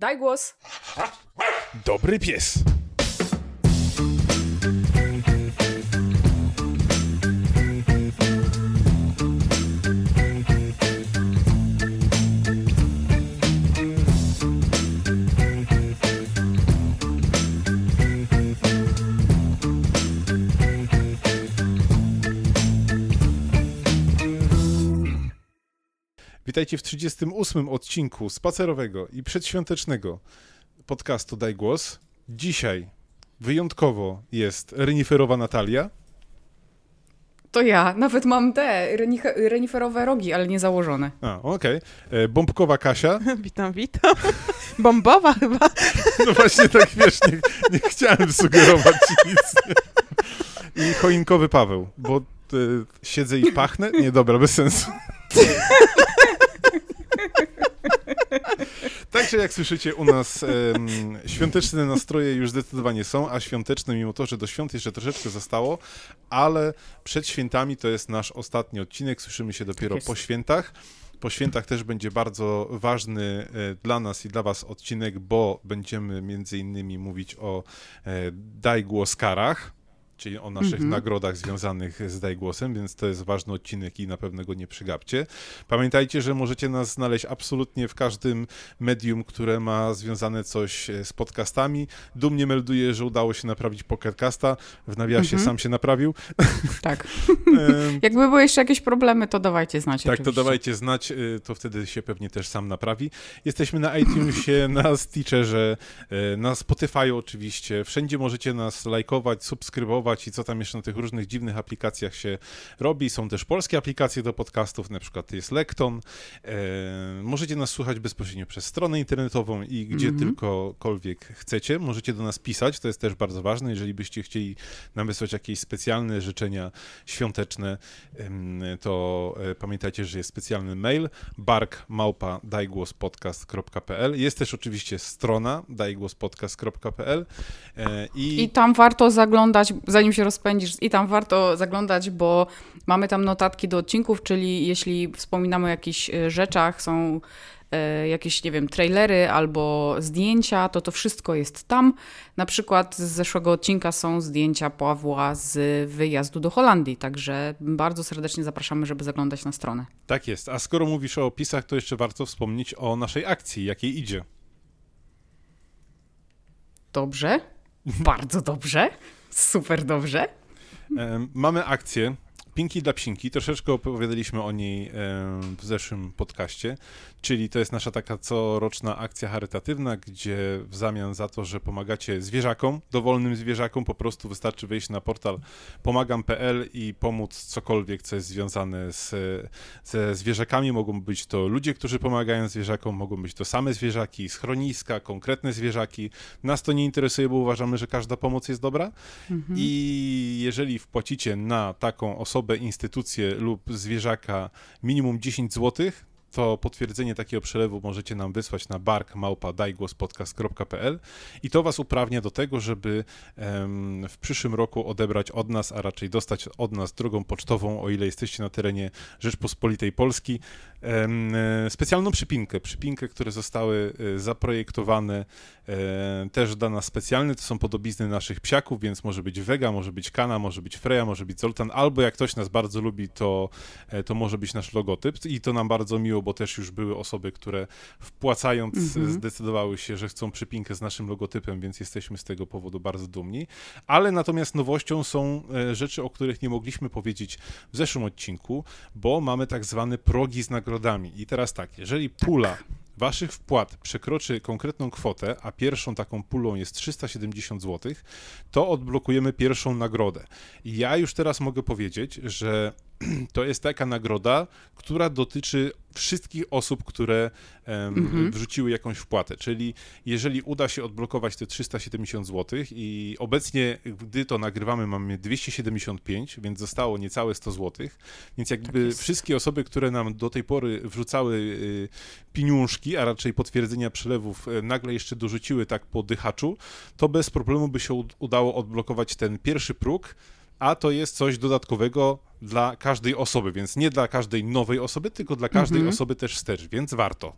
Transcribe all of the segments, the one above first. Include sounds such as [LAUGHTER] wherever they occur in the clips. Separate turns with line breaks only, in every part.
Daj głos.
Dobry pies. Witajcie w 38 odcinku spacerowego i przedświątecznego podcastu Daj Głos. Dzisiaj wyjątkowo jest reniferowa Natalia.
To ja. Nawet mam te reniferowe rogi, ale nie założone.
A, okej. E, Bombkowa Kasia. [LAUGHS]
Witam, witam. Bombowa chyba.
No właśnie tak wiesz, nie, nie chciałem sugerować nic. I choinkowy Paweł, bo e, siedzę i pachnę? Nie, dobra, bez sensu. Także jak słyszycie, u nas świąteczne nastroje już zdecydowanie są, a świąteczne mimo to, że do świąt jeszcze troszeczkę zostało, ale przed świętami to jest nasz ostatni odcinek, słyszymy się dopiero
jest.
po świętach. Po świętach też będzie bardzo ważny e, dla nas i dla was odcinek, bo będziemy między innymi mówić o e, Daj Głos Karach, czyli o naszych
Mhm.
nagrodach związanych z Daj Głosem, więc to jest ważny odcinek i na pewno go nie przegapcie. Pamiętajcie, że możecie nas znaleźć absolutnie w każdym medium, które ma związane coś e, z podcastami. Dumnie melduję, że udało się naprawić Pocketcasta. W nawiasie
Mhm.
sam się naprawił. [LAUGHS]
Tak. [LAUGHS] Jakby były jeszcze jakieś problemy, to dawajcie znać.
tak, to
oczywiście.
dawajcie znać, y, to wtedy się pewnie też sam naprawi. Jesteśmy na iTunesie, [LAUGHS] na Stitcherze, y, na Spotify oczywiście. Wszędzie możecie nas lajkować, subskrybować i co tam jeszcze na tych różnych dziwnych aplikacjach się robi. Są też polskie aplikacje do podcastów, na przykład jest Lekton. E, Możecie nas słuchać bezpośrednio przez stronę internetową i gdzie
Mhm.
tylkokolwiek chcecie. Możecie do nas pisać, to jest też bardzo ważne. Jeżeli byście chcieli nam wysłać jakieś specjalne życzenia świąteczne, to e, pamiętajcie, że jest specjalny mail bark.dajgłospodcast.pl Jest też oczywiście strona dajgłospodcast.pl e, i,
I tam warto zaglądać, zanim się rozpędzisz, i tam warto zaglądać, bo mamy tam notatki do odcinków, czyli jeśli wspominamy o jakichś e, rzeczach, są e, jakieś, nie wiem, trailery albo zdjęcia, to to wszystko jest tam. Na przykład z zeszłego odcinka są zdjęcia Pawła z wyjazdu do Holandii, także bardzo serdecznie zapraszamy, żeby zaglądać na stronę.
tak jest. A skoro mówisz o opisach, to jeszcze warto wspomnieć o naszej akcji, jakiej idzie.
Dobrze? [LAUGHS] Bardzo dobrze? Super dobrze?
Mamy akcję Pinki dla Psinki. Troszeczkę opowiadaliśmy o niej w zeszłym podcaście, czyli to jest nasza taka coroczna akcja charytatywna, gdzie w zamian za to, że pomagacie zwierzakom, dowolnym zwierzakom, po prostu wystarczy wejść na portal pomagam.pl i pomóc cokolwiek, co jest związane z, ze zwierzakami. Mogą być to ludzie, którzy pomagają zwierzakom, mogą być to same zwierzaki, schroniska, konkretne zwierzaki. Nas to nie interesuje, bo uważamy, że każda pomoc jest dobra. I jeżeli wpłacicie na taką osobę, instytucję lub zwierzaka minimum 10 zł, to potwierdzenie takiego przelewu możecie nam wysłać na bark.dajgłospodcast.pl i to was uprawnia do tego, żeby w przyszłym roku odebrać od nas, a raczej dostać od nas drogą pocztową, o ile jesteście na terenie Rzeczpospolitej Polski, e, specjalną przypinkę. Przypinkę, które zostały e, zaprojektowane też dla nas specjalne. To są podobizny naszych psiaków, więc może być Vega, może być Kana, może być Freya, może być Zoltan, albo jak ktoś nas bardzo lubi, to, e, to może być nasz logotyp i to nam bardzo miło, bo też już były osoby, które wpłacając
Mhm.
zdecydowały się, że chcą przypinkę z naszym logotypem, więc jesteśmy z tego powodu bardzo dumni. Ale natomiast nowością są e, rzeczy, o których nie mogliśmy powiedzieć w zeszłym odcinku, bo mamy tak zwane progi z nagrodami. I teraz tak, jeżeli pula waszych wpłat przekroczy konkretną kwotę, a pierwszą taką pulą jest 370 zł, to odblokujemy pierwszą nagrodę. Ja już teraz mogę powiedzieć, że [CLEARS THROAT] to jest taka nagroda, która dotyczy wszystkich osób, które
Mhm.
wrzuciły jakąś wpłatę. Czyli jeżeli uda się odblokować te 370 zł i obecnie, gdy to nagrywamy, mamy 275, więc zostało niecałe 100 zł, więc jakby
Tak
wszystkie osoby, które nam do tej pory wrzucały y, pieniążki, a raczej potwierdzenia przelewów, y, nagle jeszcze dorzuciły tak po dychaczu, to bez problemu by się ud- udało odblokować ten pierwszy próg, a to jest coś dodatkowego dla każdej osoby, więc nie dla każdej nowej osoby, tylko dla każdej
Mhm.
osoby też wstecz, więc warto.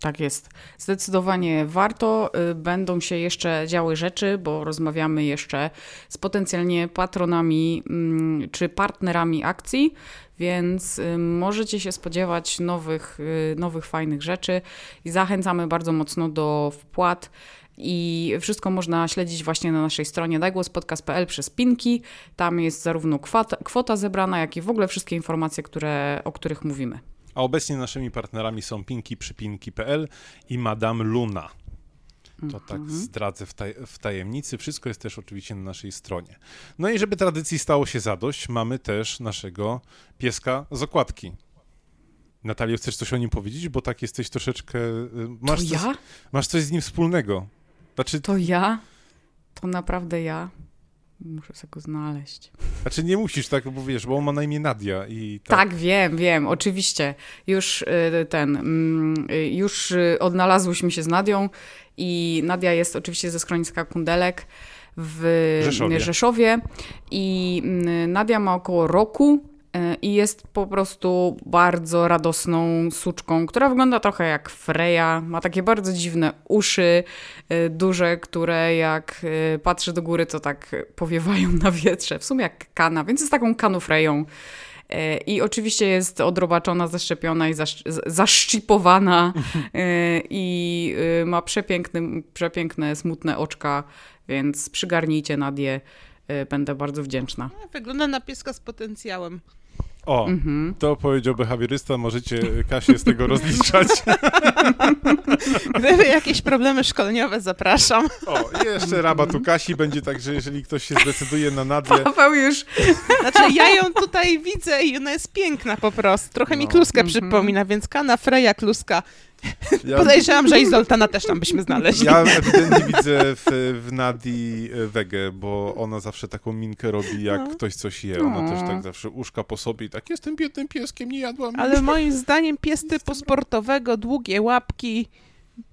Tak jest. Zdecydowanie warto. Y, będą się jeszcze działy rzeczy, bo rozmawiamy jeszcze z potencjalnie patronami mm, czy partnerami akcji, więc y, możecie się spodziewać nowych, y, nowych fajnych rzeczy i zachęcamy bardzo mocno do wpłat. I wszystko można śledzić właśnie na naszej stronie dajgłospodcast.pl przez pinki. Tam jest zarówno kwota, kwota zebrana, jak i w ogóle wszystkie informacje, które, o których mówimy.
A obecnie naszymi partnerami są Pinki Przypinki.pl i Madame Luna. To tak
Mhm.
zdradzę w, taj w tajemnicy. Wszystko jest też oczywiście na naszej stronie. No i żeby tradycji stało się zadość, mamy też naszego pieska z okładki. Natalia, chcesz coś o nim powiedzieć? Bo tak jesteś troszeczkę... y, Masz,
to
coś,
ja?
masz coś z nim wspólnego. Znaczy,
To ja? To naprawdę ja? Muszę sobie go znaleźć.
znaczy nie musisz tak, bo wiesz, bo on ma na imię Nadia i tak.
Tak, wiem, wiem, oczywiście. Już y, ten, mm, już y, odnalazłyśmy się z Nadią i Nadia jest oczywiście ze schroniska Kundelek w
Rzeszowie.
Rzeszowie i mm, Nadia ma około roku i jest po prostu bardzo radosną suczką, która wygląda trochę jak Freya, ma takie bardzo dziwne uszy, y, duże, które jak y, patrzy do góry, to tak powiewają na wietrze, w sumie jak kana, więc jest taką kanufreją. E, I oczywiście jest odrobaczona, zaszczepiona i zaszcz- z- zaszczipowana e, i e, ma przepiękny, przepiękne, smutne oczka, więc przygarnijcie Nadię, e, będę bardzo wdzięczna.
Wygląda na pieska z potencjałem.
O,
Mhm.
to powiedział behawiorysta, możecie Kasię z tego rozliczać. [LAUGHS]
Gdyby jakieś problemy szkoleniowe, zapraszam.
O, jeszcze rabat u Kasi będzie tak, że jeżeli ktoś się zdecyduje na Nadię,
Paweł już
Znaczy, ja ją tutaj widzę i ona jest piękna po prostu. Trochę mi
No.
kluskę
Mhm.
przypomina, więc Kana, Freja, kluska.
Ja,
Podejrzewam, że i Zoltana też tam byśmy znaleźli.
ja ewidentnie widzę w, w Nadii e, wegę, bo ona zawsze taką minkę robi, jak
No.
ktoś coś je. Ona
No.
też tak zawsze uszka po sobie i tak, jestem biednym pieskiem, nie jadłam.
Ale moim zdaniem pies typu sportowego, długie łapki,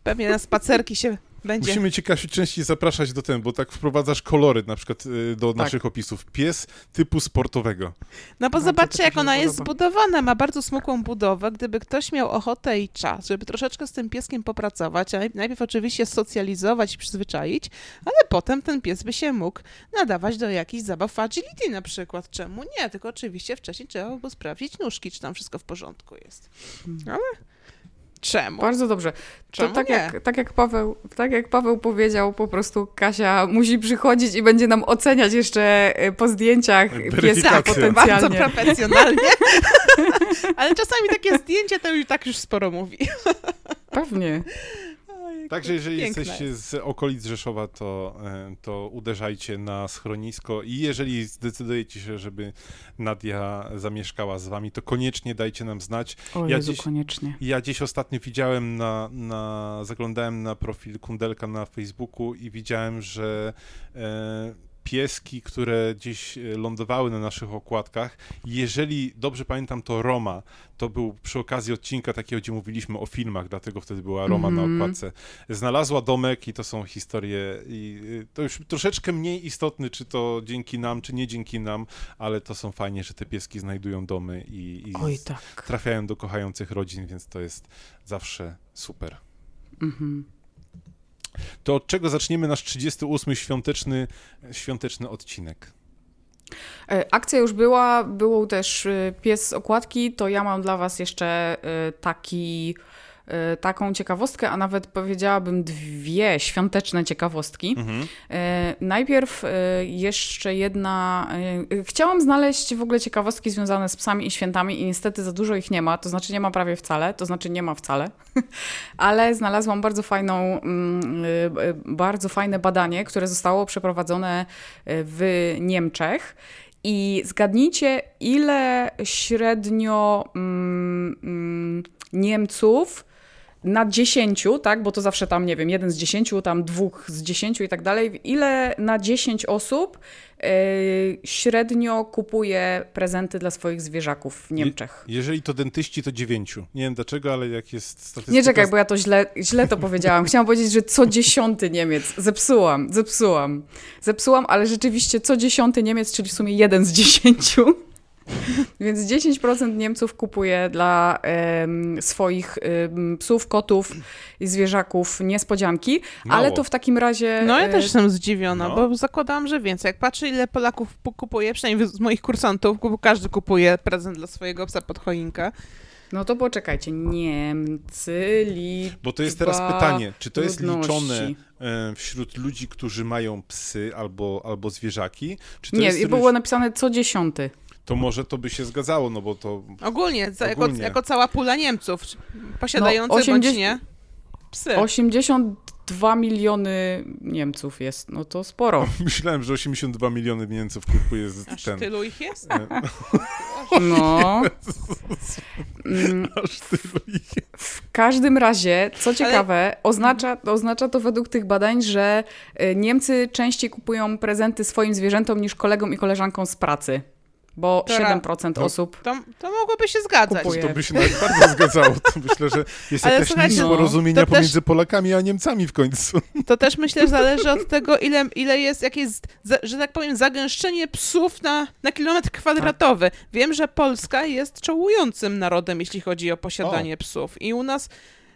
pewnie na spacerki się będzie...
Musimy cię, Kasiu, częściej zapraszać do tego, bo tak wprowadzasz kolory na przykład y, do
Tak.
naszych opisów. Pies typu sportowego.
No bo
Bardzo
zobaczcie, jak ona jest zbudowana. Ma bardzo smukłą budowę. Gdyby ktoś miał ochotę i czas, żeby troszeczkę z tym pieskiem popracować, a najpierw oczywiście socjalizować i przyzwyczaić, ale potem ten pies by się mógł nadawać do jakichś zabaw w agility na przykład. Czemu nie? Tylko oczywiście wcześniej trzeba było sprawdzić nóżki, czy tam wszystko w porządku jest. Ale czemu?
bardzo dobrze. To
Czemu
tak
nie?
jak, tak, jak Paweł, tak jak Paweł powiedział, po prostu Kasia musi przychodzić i będzie nam oceniać jeszcze e, po zdjęciach pieska
Weryfikację.
Bardzo
potencjalnie. [LAUGHS]
profesjonalnie. [LAUGHS] Ale czasami takie zdjęcie to już tak już sporo mówi.
Pewnie.
Także jeżeli
Piękne
jesteście
jest.
z okolic Rzeszowa, to, e, to uderzajcie na schronisko i jeżeli zdecydujecie się, żeby Nadia zamieszkała z wami, to koniecznie dajcie nam znać.
O
Ja
Jezu,
dziś-
koniecznie.
Ja gdzieś ostatnio widziałem na, na zaglądałem na profil Kundelka na Facebooku i widziałem, że e, pieski, które gdzieś e, lądowały na naszych okładkach, jeżeli dobrze pamiętam, to Roma, to był przy okazji odcinka takiego, gdzie mówiliśmy o filmach, dlatego wtedy była Roma na
Mhm.
okładce. Znalazła domek i to są historie i y, to już troszeczkę mniej istotne, czy to dzięki nam, czy nie dzięki nam, ale to są fajnie, że te pieski znajdują domy i, i
Oj, tak.
trafiają do kochających rodzin, więc to jest zawsze super.
Mhm.
To od czego zaczniemy nasz 38 świąteczny, świąteczny odcinek?
E, Akcja już była, był też e, pies z okładki, to ja mam dla was jeszcze e, taki, taką ciekawostkę, a nawet powiedziałabym dwie świąteczne ciekawostki.
Mhm.
E, Najpierw e, jeszcze jedna. Chciałam znaleźć w ogóle ciekawostki związane z psami i świętami, i niestety za dużo ich nie ma. To znaczy, nie ma prawie wcale, to znaczy, nie ma wcale. [LAUGHS] Ale znalazłam bardzo fajną, mm, bardzo fajne badanie, które zostało przeprowadzone w Niemczech. I zgadnijcie, ile średnio mm, mm, Niemców na 10, tak, bo to zawsze tam, nie wiem, jeden z 10, tam dwóch z 10 i tak dalej, ile na 10 osób yy, średnio kupuje prezenty dla swoich zwierzaków w Niemczech?
Jeżeli to dentyści, to dziewięciu. Nie wiem dlaczego, ale jak jest statystyka...
Nie czekaj, bo ja to źle, źle to powiedziałam. Chciałam powiedzieć, że co dziesiąty Niemiec. Zepsułam, zepsułam. Zepsułam, ale rzeczywiście co dziesiąty Niemiec, czyli w sumie jeden z dziesięciu, [LAUGHS] Więc 10% Niemców kupuje dla swoich psów, kotów i zwierzaków niespodzianki,
Mało.
ale to w takim razie...
No ja
e,
też jestem zdziwiona,
no.
bo zakładałam, że więcej. Jak patrzę, ile Polaków pu- kupuje, przynajmniej z moich kursantów, bo każdy kupuje prezent dla swojego psa pod choinkę.
No to poczekajcie, Niemcy liczba
Bo to jest teraz pytanie, czy to jest
ludności.
liczone e, wśród ludzi, którzy mają psy albo, albo zwierzaki? Czy to
Nie,
jest
było napisane co dziesiąty.
To może to by się zgadzało, no bo to
Ogólnie, za, Jako,
Ogólnie.
jako cała pula Niemców, posiadających
No,
bądź
80
nie psy.
82 miliony Niemców jest, no to sporo. [LAUGHS]
myślałem, że 82 miliony Niemców kupuje z
Aż
ten.
tylu ich jest?
e,
No. [LAUGHS] Mm,
Aż tylu ich.
W każdym razie, co ciekawe, oznacza, oznacza to według tych badań, że y, Niemcy częściej kupują prezenty swoim zwierzętom niż kolegom i koleżankom z pracy. Bo
To ra-
7%
to-
osób.
To, to mogłoby się zgadzać.
Kupuje.
To by się nawet bardzo zgadzało. To myślę, że jest [LAUGHS]
Ale
jakaś nić
no,
porozumienia
to też-
pomiędzy Polakami a Niemcami w końcu. [LAUGHS]
To też myślę, że zależy od tego, ile, ile jest, jakie jest, za- że tak powiem, zagęszczenie psów na, na kilometr kwadratowy. Wiem, że Polska jest czołującym narodem, jeśli chodzi o posiadanie psów. I u nas,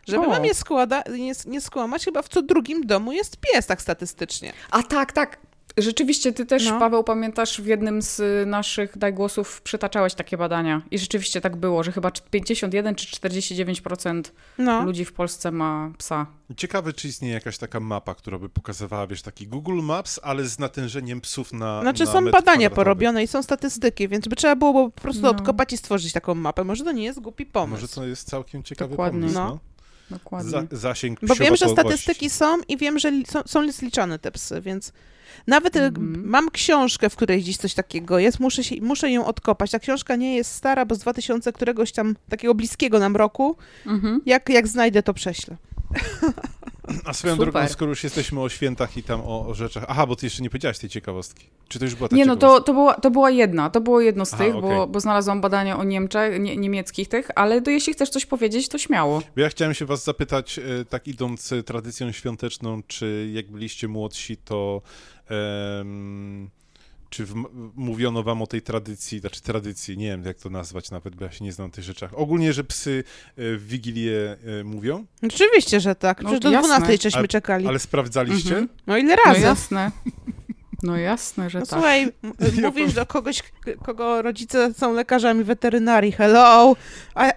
żeby
O.
wam nie, składa, nie, nie skłamać, chyba w co drugim domu jest pies, tak statystycznie.
A tak, tak. Rzeczywiście, ty też,
No.
Paweł, pamiętasz, w jednym z y, naszych daj głosów przytaczałeś takie badania. I rzeczywiście tak było, że chyba 51 czy 49%
No.
ludzi w Polsce ma psa.
Ciekawe, czy istnieje jakaś taka mapa, która by pokazywała, wiesz, taki Google Maps, ale z natężeniem psów na
Znaczy
na
są
metr
badania porobione i są statystyki, więc by trzeba było po prostu
No.
odkopać i stworzyć taką mapę. Może to nie jest głupi pomysł.
Może to jest całkiem ciekawy
Dokładnie.
pomysł,
No.
no.
Dokładnie.
Za, zasięg
Bo wiem, że statystyki są i wiem, że li, są, są zliczane te psy, więc nawet
Mhm.
mam książkę, w której gdzieś coś takiego jest, muszę, się, muszę ją odkopać. Ta książka nie jest stara, bo z 2000 któregoś tam takiego bliskiego nam roku.
Mhm.
Jak, jak znajdę, to prześlę. [LAUGHS]
A swoją
Super.
drogą, skoro już jesteśmy o świętach i tam o, o rzeczach... Aha, bo ty jeszcze nie powiedziałaś tej ciekawostki. Czy to już była ta
Nie, no to, to, była, to była jedna, to było jedno z
Aha,
tych,
okej.
bo, bo znalazłam badania o Niemczech, nie, niemieckich tych, ale to jeśli chcesz coś powiedzieć, to śmiało.
Bo ja chciałem się was zapytać, e, tak idąc e, tradycją świąteczną, czy jak byliście młodsi, to em, czy w, mówiono wam o tej tradycji, znaczy tradycji, nie wiem jak to nazwać nawet, bo ja się nie znam na tych rzeczach. Ogólnie, że psy e, w Wigilię e, mówią,
Oczywiście, że tak.
No,
do
jasne.
12 żeśmy czekali.
ale sprawdzaliście?
Mhm.
No ile
No
razy?
jasne. No jasne, że
No
tak.
słuchaj, [LAUGHS]
Ja
mówisz do kogoś, kogo rodzice są lekarzami weterynarii, hello, a [LAUGHS]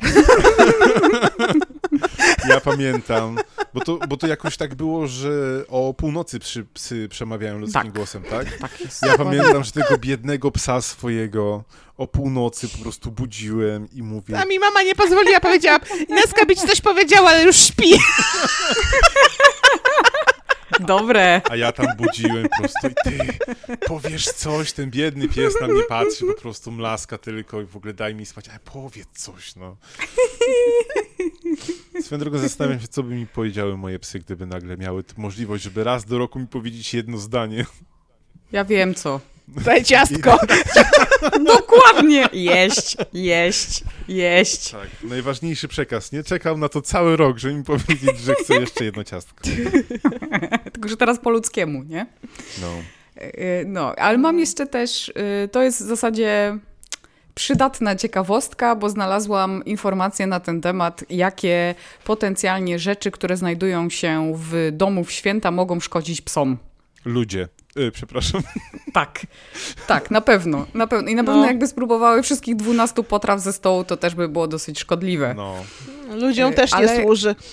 Ja pamiętam, bo to, bo to jakoś tak było, że o północy psy, psy przemawiają ludzkim
Tak.
głosem, tak?
Tak jest.
Ja pamiętam, że tego biednego psa swojego o północy po prostu budziłem i mówię,
A mi mama nie pozwoliła, powiedziała, Ineska by ci coś powiedziała, ale już śpi. [LAUGHS]
Dobre.
a ja tam budziłem po prostu i ty powiesz coś, ten biedny pies na mnie patrzy, po prostu mlaska tylko i w ogóle daj mi spać, ale powiedz coś, no. Swoją drogą zastanawiam się, co by mi powiedziały moje psy, gdyby nagle miały możliwość, żeby raz do roku mi powiedzieć jedno zdanie.
Ja wiem co.
Daj ciastko. [LAUGHS]
Dokładnie. Jeść, jeść, jeść.
Tak, najważniejszy przekaz, nie? Czekał na to cały rok, żeby mi powiedzieć, że chce jeszcze jedno ciastko. [LAUGHS]
Tylko, że teraz po ludzkiemu, nie?
No.
Yy, No, ale mam jeszcze też, yy, to jest w zasadzie przydatna ciekawostka, bo znalazłam informacje na ten temat, jakie potencjalnie rzeczy, które znajdują się w domu w święta mogą szkodzić psom.
Ludzie. Y, przepraszam.
Tak, tak, na pewno, na pewno. I na
No.
pewno jakby spróbowały wszystkich 12 potraw ze stołu, to też by było dosyć szkodliwe.
No.
Ludziom też nie
Ale-
służy. [LAUGHS]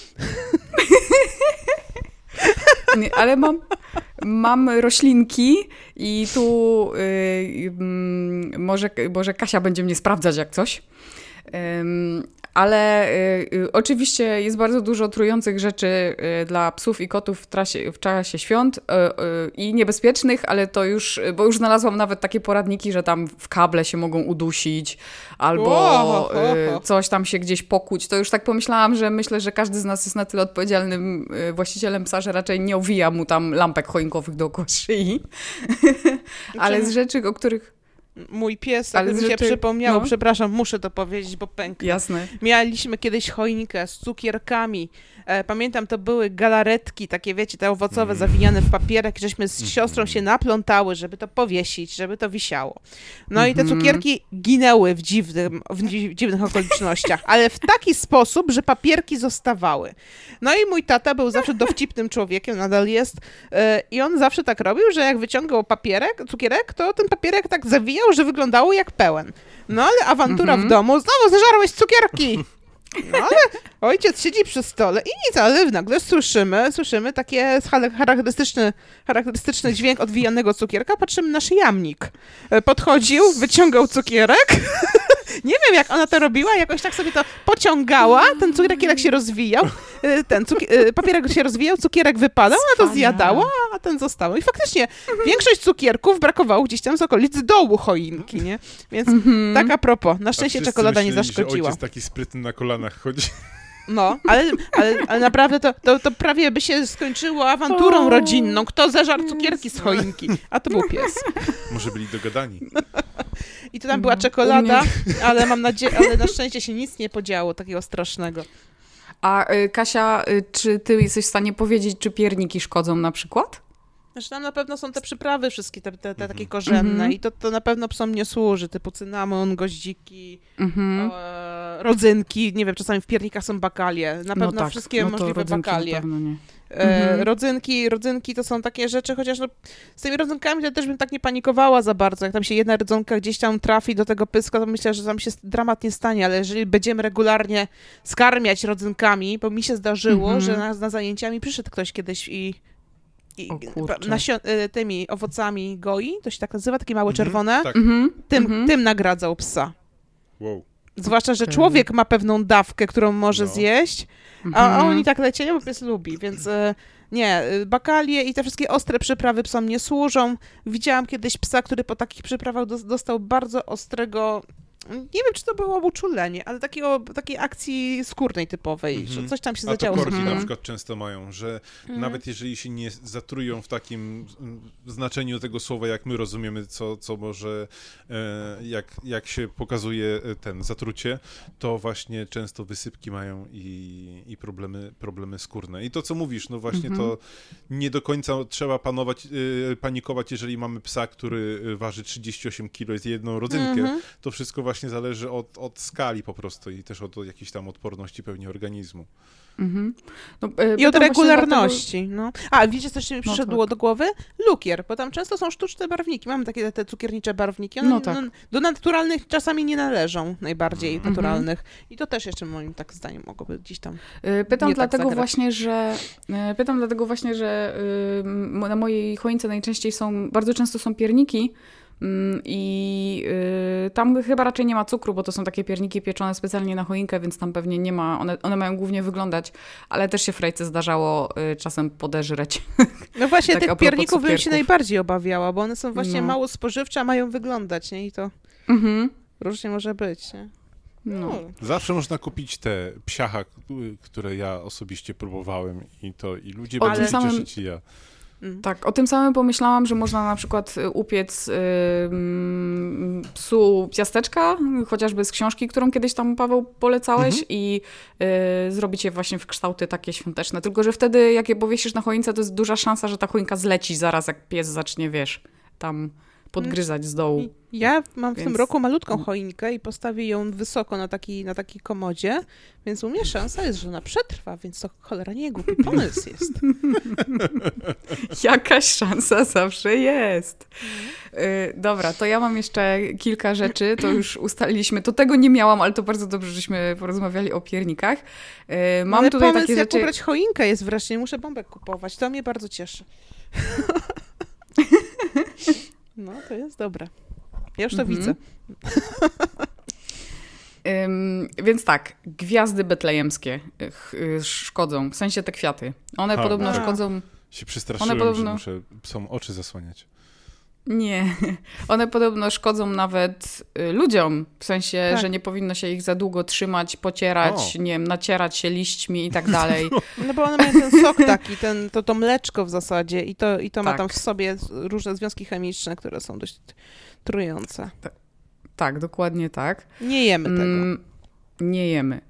Nie, ale mam, mam roślinki i tu y, mm, może, może Kasia będzie mnie sprawdzać jak coś. Ale y, y, oczywiście jest bardzo dużo trujących rzeczy y, dla psów i kotów w, trasie, w czasie świąt i niebezpiecznych, ale to już, bo już znalazłam nawet takie poradniki, że tam w kable się mogą udusić albo coś tam się gdzieś pokuć. To już tak pomyślałam, że myślę, że każdy z nas jest na tyle odpowiedzialnym właścicielem psa, że raczej nie owija mu tam lampek choinkowych dookoła szyi. [LAUGHS] ale z rzeczy, o których...
Mój pies,
Ale
mi się
rzeczy-
przypomniało,
no.
przepraszam, muszę to powiedzieć, bo pęknie.
Jasne.
Mieliśmy kiedyś choinkę z cukierkami, pamiętam, to były galaretki, takie wiecie, te owocowe,
Mm.
zawijane w papierek, żeśmy z
Mhm.
siostrą się naplątały, żeby to powiesić, żeby to wisiało. No i te
Mhm.
cukierki ginęły w, dziwnym, w dzi- dziwnych okolicznościach, [LAUGHS] ale w taki sposób, że papierki zostawały. No i mój tata był zawsze dowcipnym człowiekiem, nadal jest, e, i on zawsze tak robił, że jak wyciągał papierek, cukierek, to ten papierek tak zawijał, że wyglądało jak pełen. No ale awantura
Mhm.
w domu, znowu zeżarłeś cukierki! [LAUGHS] No ale ojciec siedzi przy stole i nic, ale nagle słyszymy, słyszymy takie charakterystyczny, charakterystyczny dźwięk odwijanego cukierka, patrzymy na jamnik. E, Podchodził, wyciągał cukierek. [LAUGHS] Nie wiem, jak ona to robiła, jakoś tak sobie to pociągała, ten cukierek się rozwijał, e, ten cuki- e, papierek się rozwijał, cukierek wypadał, ona to zjadała, a ten został. I faktycznie większość cukierków brakowało gdzieś tam z okolic dołu choinki, nie? Więc
Mhm.
tak a propos, na szczęście czekolada nie
myśleli, Że
zaszkodziła.
ojciec taki sprytny na kolanach chodzi.
No, ale, ale, ale naprawdę to, to, to prawie by się skończyło awanturą
O.
rodzinną. Kto zeżarł cukierki z choinki? A to był pies.
Może byli dogadani. [LAUGHS]
I to tam była
No,
czekolada, ale mam nadzieję, [LAUGHS] ale na szczęście się nic nie podziało takiego strasznego.
A y, Kasia, y, czy ty jesteś w stanie powiedzieć, czy pierniki szkodzą na przykład?
Znaczy tam na pewno są te przyprawy wszystkie, te, te, te takie
Mhm.
korzenne
Mhm.
i to, to na pewno psom nie służy, typu cynamon, goździki,
Mhm.
e, rodzynki, nie wiem, czasami w piernikach są bakalie, na pewno
no tak,
wszystkie
no
możliwe
rodzynki na
bakalie.
pewno nie.
E,
Mhm.
rodzynki, rodzynki to są takie rzeczy, chociaż no, z tymi rodzynkami to ja też bym tak nie panikowała za bardzo. Jak tam się jedna rodzynka gdzieś tam trafi do tego pyska, to myślę, że tam się dramat nie stanie, ale jeżeli będziemy regularnie skarmiać rodzynkami, bo mi się zdarzyło,
Mhm.
że na, na zajęciami przyszedł ktoś kiedyś i, i nasio- e, tymi owocami goi, to się tak nazywa, takie małe
Mhm,
czerwone,
Tak.
Mhm.
tym,
mhm.
tym nagradzał psa.
Wow.
Zwłaszcza, że człowiek ma pewną dawkę, którą może
No.
zjeść, a,
Mhm.
a oni tak lecieli, bo pies lubi, więc e, nie, e, bakalie i te wszystkie ostre przyprawy psom nie służą. Widziałam kiedyś psa, który po takich przyprawach dos- dostał bardzo ostrego, nie wiem, czy to było uczulenie, ale takiego, takiej akcji skórnej typowej,
Mhm.
że coś tam się
A to
zadziało. z
korgi
Mhm.
na przykład często mają, że
Mhm.
nawet jeżeli się nie zatrują w takim mm, znaczeniu tego słowa, jak my rozumiemy, co, co może, e, jak, jak się pokazuje e, ten zatrucie, to właśnie często wysypki mają i, i problemy, problemy skórne. I to, co mówisz, no właśnie
Mhm.
to nie do końca trzeba panować, e, panikować, jeżeli mamy psa, który waży 38 kg zje jedną rodzynkę.
Mhm.
To wszystko właśnie zależy od, od skali po prostu i też od, od jakiejś tam odporności pewnie organizmu.
Mhm. No, e,
I od
właśnie
regularności. No. A, wiecie, co jeszcze mi
No
przyszedło
tak.
do głowy? Lukier, bo tam często są sztuczne barwniki. Mamy takie te cukiernicze barwniki. One
No tak.
do naturalnych czasami nie należą, najbardziej
Mhm.
naturalnych. I to też jeszcze moim tak zdaniem mogłoby gdzieś tam...
Y, Pytam
nie tak
dlatego
zagrać.
właśnie, że y, pytam dlatego właśnie, że na mojej choince najczęściej są, bardzo często są pierniki mm, i y, tam chyba raczej nie ma cukru, bo to są takie pierniki pieczone specjalnie na choinkę, więc tam pewnie nie ma, one, one mają głównie wyglądać, ale też się Frejce zdarzało y, czasem podeżreć. [LAUGHS]
No właśnie,
Tak,
tych pierników bym się najbardziej obawiała, bo one są właśnie
No.
mało spożywcze, a mają wyglądać, nie? I to
Mhm.
różnie może być, nie?
No.
Zawsze można kupić te psiacha, y, które ja osobiście próbowałem i to i ludzie będą się
samym-
cieszyć i ja.
Mm.
Tak, o tym samym pomyślałam, że można na przykład y, upiec y, mm, psu ciasteczka, chociażby z książki, którą kiedyś tam Paweł polecałeś
Mhm.
i y, zrobić je właśnie w kształty takie świąteczne. Tylko, że wtedy jak je powiesisz na choince, to jest duża szansa, że ta choinka zleci zaraz, jak pies zacznie, wiesz, tam podgryzać z dołu.
Ja mam w tym
Więc-
roku malutką choinkę i postawię ją wysoko na taki, na taki komodzie, więc u mnie szansa jest, że ona przetrwa, więc to cholera nie głupi pomysł jest. [LAUGHS]
Jakaś szansa zawsze jest. Y, dobra, to ja mam jeszcze kilka rzeczy, to już ustaliliśmy. To tego nie miałam, ale to bardzo dobrze, żeśmy porozmawiali o piernikach. Y, mam
Ale
tutaj
pomysł,
takie
jak
rzeczy...
ubrać choinkę jest wreszcie, nie muszę bombek kupować, to mnie bardzo cieszy. [LAUGHS] No, to jest dobre. Ja już to
Mhm.
widzę. [LAUGHS]
Ym, więc tak, gwiazdy betlejemskie ch- szkodzą, w sensie te kwiaty. One
A,
podobno
a.
szkodzą...
Się przestraszyłem,
podobno-
że muszę psom oczy zasłaniać.
Nie, one podobno szkodzą nawet y, ludziom, w sensie,
Tak.
że nie powinno się ich za długo trzymać, pocierać,
O.
nie wiem, nacierać się liśćmi i tak dalej. [LAUGHS]
No bo one mają ten sok taki, ten, to, to mleczko w zasadzie i to, i to ma
Tak.
tam w sobie różne związki chemiczne, które są dość trujące.
tak, dokładnie tak.
Nie jemy tego.
Mm, nie jemy.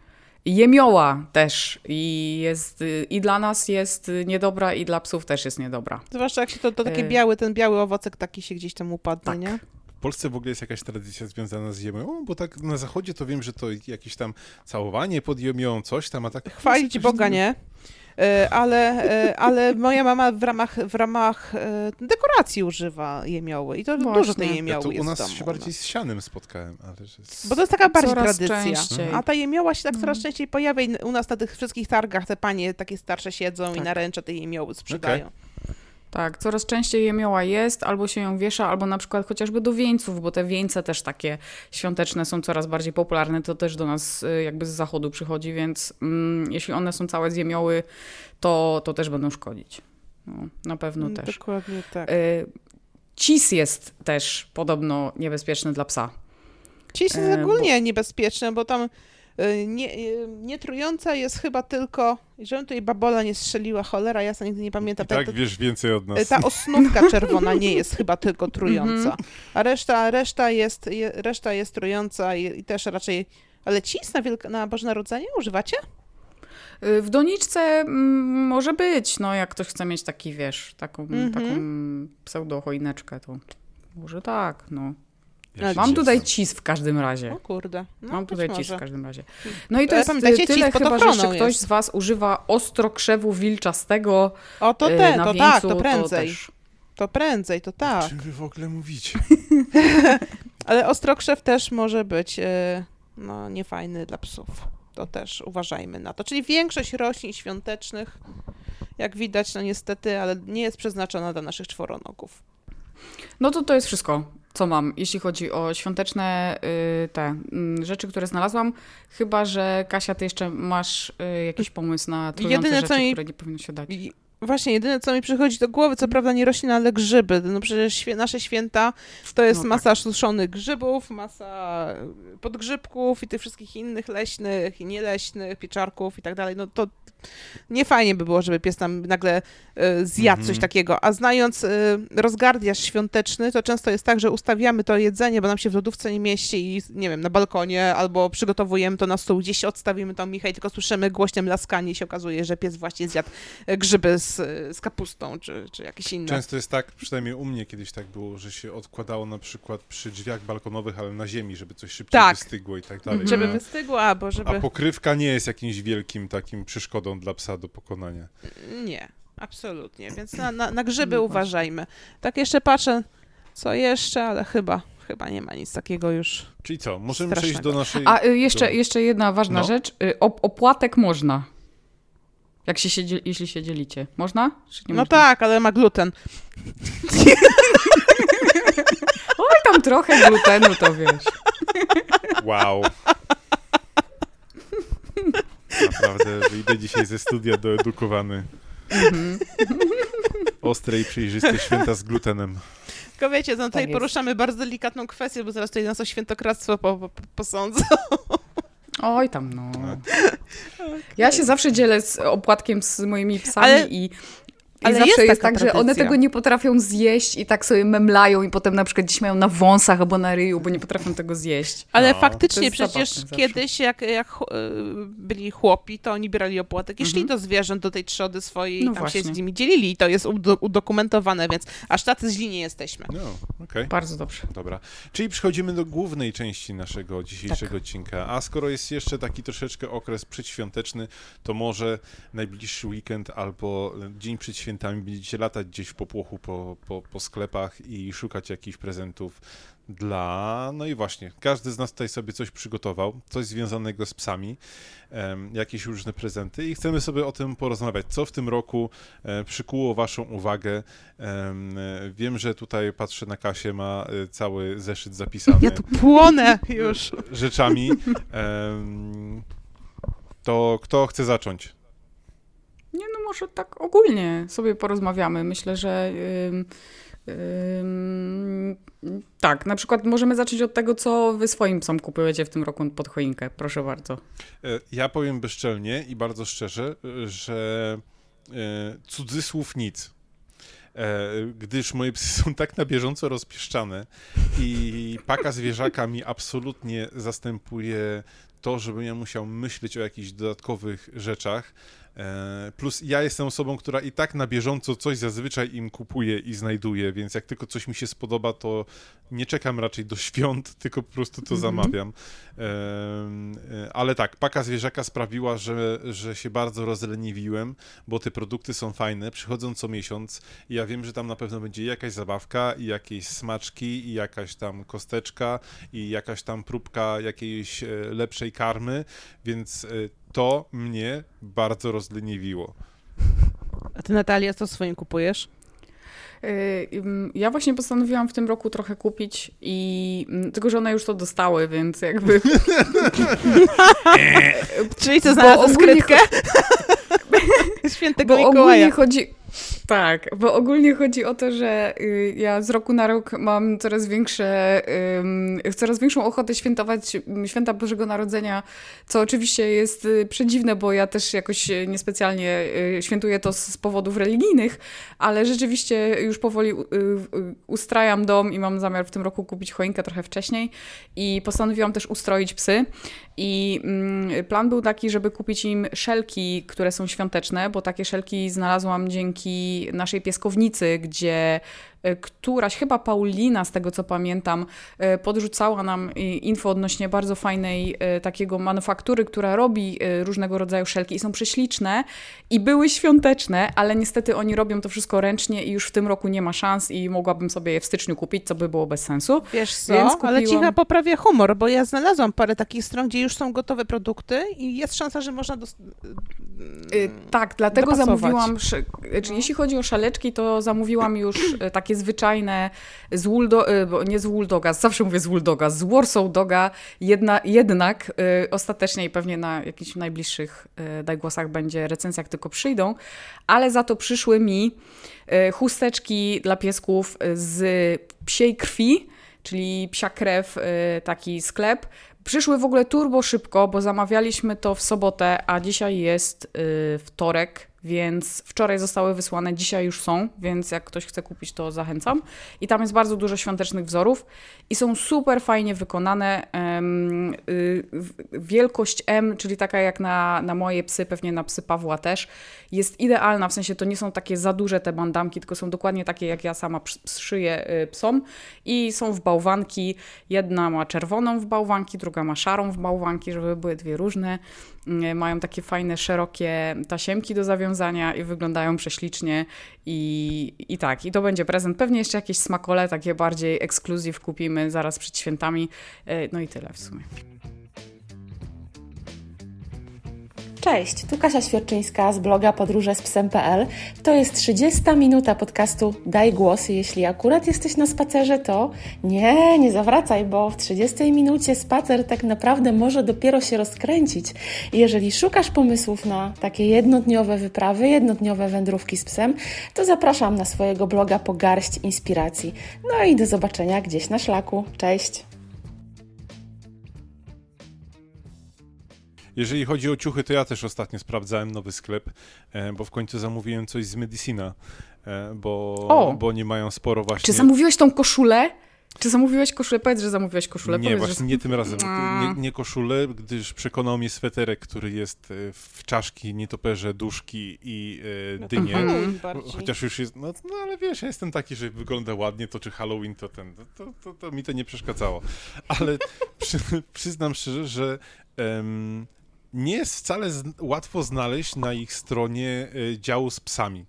Jemioła też i jest, i dla nas jest niedobra i dla psów też jest niedobra.
Zwłaszcza jak się to, to takie
E.
biały, ten biały owocek taki się gdzieś tam upadnie,
Tak.
nie?
W Polsce w ogóle jest jakaś tradycja związana z jemią, bo tak na zachodzie to wiem, że to jakieś tam całowanie pod jemią, coś tam, a tak...
Chwalić Boga nie. E, Ale, e, ale moja mama w ramach, w ramach e, dekoracji używa jemioły i to
Właśnie.
dużo tej
Ja
jemioły
tu
jest
u nas
w domu.
się bardziej z sianem spotkałem, ale że...
Bo to jest taka bardziej
Coraz
tradycja.
częściej.
A ta jemioła się tak coraz
Mhm.
częściej pojawia i u nas na tych wszystkich targach te panie takie starsze siedzą i
Tak.
na ręcze tej jemioły sprzedają.
Tak, coraz częściej jemioła jest, albo się ją wiesza, albo na przykład chociażby do wieńców, bo te wieńce też takie świąteczne są coraz bardziej popularne, to też do nas y, jakby z zachodu przychodzi, więc mm, jeśli one są całe z jemioły, to, to też będą szkodzić. No, na pewno
Mm,
też.
Dokładnie tak.
Y, Cis jest też podobno niebezpieczny dla psa.
Cis jest
e,
ogólnie niebezpieczne, bo tam y, nie, y, nietrująca jest chyba tylko, żebym tutaj babola nie strzeliła, cholera jasna, nigdy nie pamiętam.
I tak
ta,
wiesz więcej od nas.
ta osnówka [LAUGHS] czerwona nie jest chyba tylko trująca,
Mhm.
a reszta, reszta, jest, je, reszta jest trująca i, i też raczej... Ale cis na, Wielka, na Boże Narodzenie używacie?
Y, W doniczce mm, może być, no jak ktoś chce mieć taki, wiesz, taką,
Mhm.
taką pseudo-choineczkę, to może tak, no. Mam tutaj cis w każdym razie.
O kurde. No,
Mam tutaj cis w każdym razie. No i to
E,
jest
pamiętajcie,
y, tyle chyba, że jeszcze ktoś
jest.
z was używa ostrokrzewu wilczastego
O, to
y,
te,
na
to
wieńcu,
tak, to prędzej.
też.
To prędzej, to
O
tak.
czym wy w ogóle mówicie? [LAUGHS]
Ale ostrokrzew też może być e, no, niefajny dla psów. To też uważajmy na to. Czyli większość roślin świątecznych, jak widać, no niestety, ale nie jest przeznaczona dla naszych czworonogów.
No to to jest wszystko, co mam, jeśli chodzi o świąteczne y, te mm, rzeczy, które znalazłam. Chyba, że Kasia, ty jeszcze masz y, jakiś pomysł na trujące
Jedyne,
rzeczy,
mi-
które nie powinno się dać.
Właśnie, jedyne co mi przychodzi do głowy, co prawda nie rośliny, ale grzyby. No przecież nasze święta to jest
No tak.
masa suszonych grzybów, masa podgrzybków i tych wszystkich innych leśnych i nieleśnych, pieczarków i tak dalej. No to nie fajnie by było, żeby pies tam nagle e, zjadł
Mhm.
coś takiego. A znając rozgardiaż świąteczny, to często jest tak, że ustawiamy to jedzenie, bo nam się w lodówce nie mieści i nie wiem, na balkonie albo przygotowujemy to na stół, gdzieś odstawimy to Michał tylko słyszymy głośne mlaskanie i się okazuje, że pies właśnie zjadł e, grzyby z, z kapustą czy, czy jakieś inne.
Często jest tak, przynajmniej u mnie kiedyś tak było, że się odkładało na przykład przy drzwiach balkonowych, ale na ziemi, żeby coś szybciej
Tak.
wystygło i tak dalej.
Żeby
A-
wystygło, albo żeby...
A pokrywka nie jest jakimś wielkim takim przeszkodą dla psa do pokonania.
Nie, absolutnie. Więc na, na, na grzyby
No
uważajmy. Tak jeszcze patrzę, co jeszcze, ale chyba, chyba nie ma nic takiego już.
Czyli co, możemy
Strasznego.
przejść do naszej...
A y, jeszcze,
do-
jeszcze jedna ważna
No.
rzecz. Y, op- opłatek można. Jak się, się, jeśli się dzielicie. Można? Czy nie
no
można?
tak, ale ma gluten. [LAUGHS]
Oj, tam trochę glutenu, to wiesz.
Wow. Naprawdę wyjdę dzisiaj ze studia doedukowany.
Mhm.
Ostre i przejrzyste święta z glutenem.
Tylko wiecie, no tutaj
jest.
poruszamy bardzo delikatną kwestię, bo zaraz tutaj nas o świętokradztwo po, po, po, posądzą.
Oj, tam no.
No.
Ja się zawsze dzielę z opłatkiem z moimi psami
Ale-
i, i
ale
zawsze
jest
jest, tak, że one tego nie potrafią zjeść i tak sobie memlają i potem na przykład gdzieś mają na wąsach albo na ryju, bo nie potrafią tego zjeść.
Ale
No,
faktycznie przecież kiedyś, jak, jak y, byli chłopi, to oni brali opłatek i szli
Mhm.
do zwierząt, do tej trzody swojej
No
i tam się
właśnie.
z nimi dzielili i to jest udo- udokumentowane, więc aż tacy źli nie jesteśmy.
No, okej.
Bardzo dobrze.
Dobra. Czyli przechodzimy do głównej części naszego dzisiejszego
Tak.
odcinka. A skoro jest jeszcze taki troszeczkę okres przedświąteczny, to może najbliższy weekend albo dzień przed świętami będziecie latać gdzieś w popłochu po, po, po sklepach i szukać jakichś prezentów dla... No i właśnie, każdy z nas tutaj sobie coś przygotował, coś związanego z psami, jakieś różne prezenty i chcemy sobie o tym porozmawiać. Co w tym roku e, przykuło waszą uwagę? Em, wiem, że tutaj patrzę na Kasię, ma e, cały zeszyt zapisany
Ja tu płonę już.
rzeczami. To kto chce zacząć?
Może tak ogólnie sobie porozmawiamy. Myślę, że tak, na przykład możemy zacząć od tego, co wy swoim psom kupujecie w tym roku pod choinkę. Proszę bardzo.
E, Ja powiem bezczelnie i bardzo szczerze, e, że e, cudzysłów nic. Gdyż moje psy są tak na bieżąco rozpieszczane i paka zwierzaka mi absolutnie zastępuje to, żebym ja musiał myśleć o jakichś dodatkowych rzeczach. E, plus ja jestem osobą, która i tak na bieżąco coś zazwyczaj im kupuje i znajduje, więc jak tylko coś mi się spodoba, to nie czekam raczej do świąt, [LAUGHS] tylko po prostu to
Mhm.
zamawiam. E, e, Ale tak, paka zwierzaka sprawiła, że, że się bardzo rozleniwiłem, bo te produkty są fajne, przychodzą co miesiąc i ja wiem, że tam na pewno będzie jakaś zabawka i jakieś smaczki i jakaś tam kosteczka i jakaś tam próbka jakiejś e, lepszej karmy, więc e, to mnie bardzo rozleniwiło.
A ty, Natalia, co swoim kupujesz?
Y, Ja właśnie postanowiłam w tym roku trochę kupić i mm, tylko, że one już to dostały, więc jakby [LAUGHS]
Czyli co,
Bo
znalazła
ogólnie
skrytkę? [LAUGHS] Świętego
bo ogólnie chodzi tak, bo ogólnie chodzi o to, że y, ja z roku na rok mam coraz większe, coraz większą ochotę świętować mm, święta Bożego Narodzenia, co oczywiście jest y, przedziwne, bo ja też jakoś niespecjalnie y, świętuję to z, powodów religijnych, ale rzeczywiście już powoli ustrajam dom i mam zamiar w tym roku kupić choinkę trochę wcześniej i postanowiłam też ustroić psy. I mm, plan był taki, żeby kupić im szelki, które są świąteczne, bo takie szelki znalazłam dzięki naszej pieskownicy, gdzie któraś, chyba Paulina, z tego co pamiętam, e, podrzucała nam info odnośnie bardzo fajnej e, takiego manufaktury, która robi e, różnego rodzaju szelki i są prześliczne i były świąteczne, ale niestety oni robią to wszystko ręcznie i już w tym roku nie ma szans i mogłabym sobie je w styczniu kupić, co by było bez sensu.
Wiesz co,
Więc
ale
kupiłam-
cicha poprawia humor, bo ja znalazłam parę takich stron, gdzie już są gotowe produkty i jest szansa, że można dos-
Y, Tak, dlatego
dopasować.
zamówiłam. Czy jeśli chodzi o szaleczki, to zamówiłam już y, takie zwyczajne z Wooldo, y, nie z Wooldoga, zawsze mówię z Wooldoga, z Warsaw Doga, jedna, jednak y, ostatecznie i pewnie na jakichś najbliższych y, dajgłosach będzie recenzja, jak tylko przyjdą, ale za to przyszły mi y, chusteczki dla piesków z psiej krwi, czyli psia krew, y, taki sklep. Przyszły w ogóle turbo szybko, bo zamawialiśmy to w sobotę, a dzisiaj jest y, wtorek, więc wczoraj zostały wysłane, dzisiaj już są, więc jak ktoś chce kupić, to zachęcam. I tam jest bardzo dużo świątecznych wzorów i są super fajnie wykonane. Y, wielkość M, czyli taka jak na, na moje psy, pewnie na psy Pawła też, jest idealna, w sensie to nie są takie za duże te bandamki, tylko są dokładnie takie, jak ja sama szyję y, psom i są w bałwanki. Jedna ma czerwoną w bałwanki, druga ma szarą w bałwanki, żeby były dwie różne. Y, Mają takie fajne, szerokie tasiemki do zawiązania i wyglądają prześlicznie i, i tak, i to będzie prezent. Pewnie jeszcze jakieś smakole, takie bardziej ekskluzyw kupimy zaraz przed świętami. Y, No i tyle w sumie.
Cześć, tu Kasia Świerczyńska z bloga podróże z psem.pl. To jest 30 minuta podcastu Daj głos. Jeśli akurat jesteś na spacerze, to nie, nie zawracaj, bo w 30 minucie spacer tak naprawdę może dopiero się rozkręcić. Jeżeli szukasz pomysłów na takie jednodniowe wyprawy, jednodniowe wędrówki z psem, to zapraszam na swojego bloga po garść inspiracji. No i do zobaczenia gdzieś na szlaku. Cześć!
Jeżeli chodzi o ciuchy, to ja też ostatnio sprawdzałem nowy sklep, e, bo w końcu zamówiłem coś z Medicina, e, bo,
O!
bo oni mają sporo właśnie...
Czy zamówiłeś tą koszulę? Czy zamówiłeś koszulę? Powiedz, że zamówiłeś koszulę.
Nie,
Powiedz,
właśnie
że...
nie tym razem. Nie, nie koszulę, gdyż przekonał mnie sweterek, który jest e, w czaszki, nietoperze, duszki i e, dynie.
Mhm.
Halloween bardziej.
Chociaż już jest, no, no ale wiesz, ja jestem taki, że wygląda ładnie, to czy Halloween, to ten, to, to, to mi to nie przeszkadzało. Ale przy, [LAUGHS] przyznam szczerze, że em, nie jest wcale łatwo znaleźć na ich stronie e, działu z psami,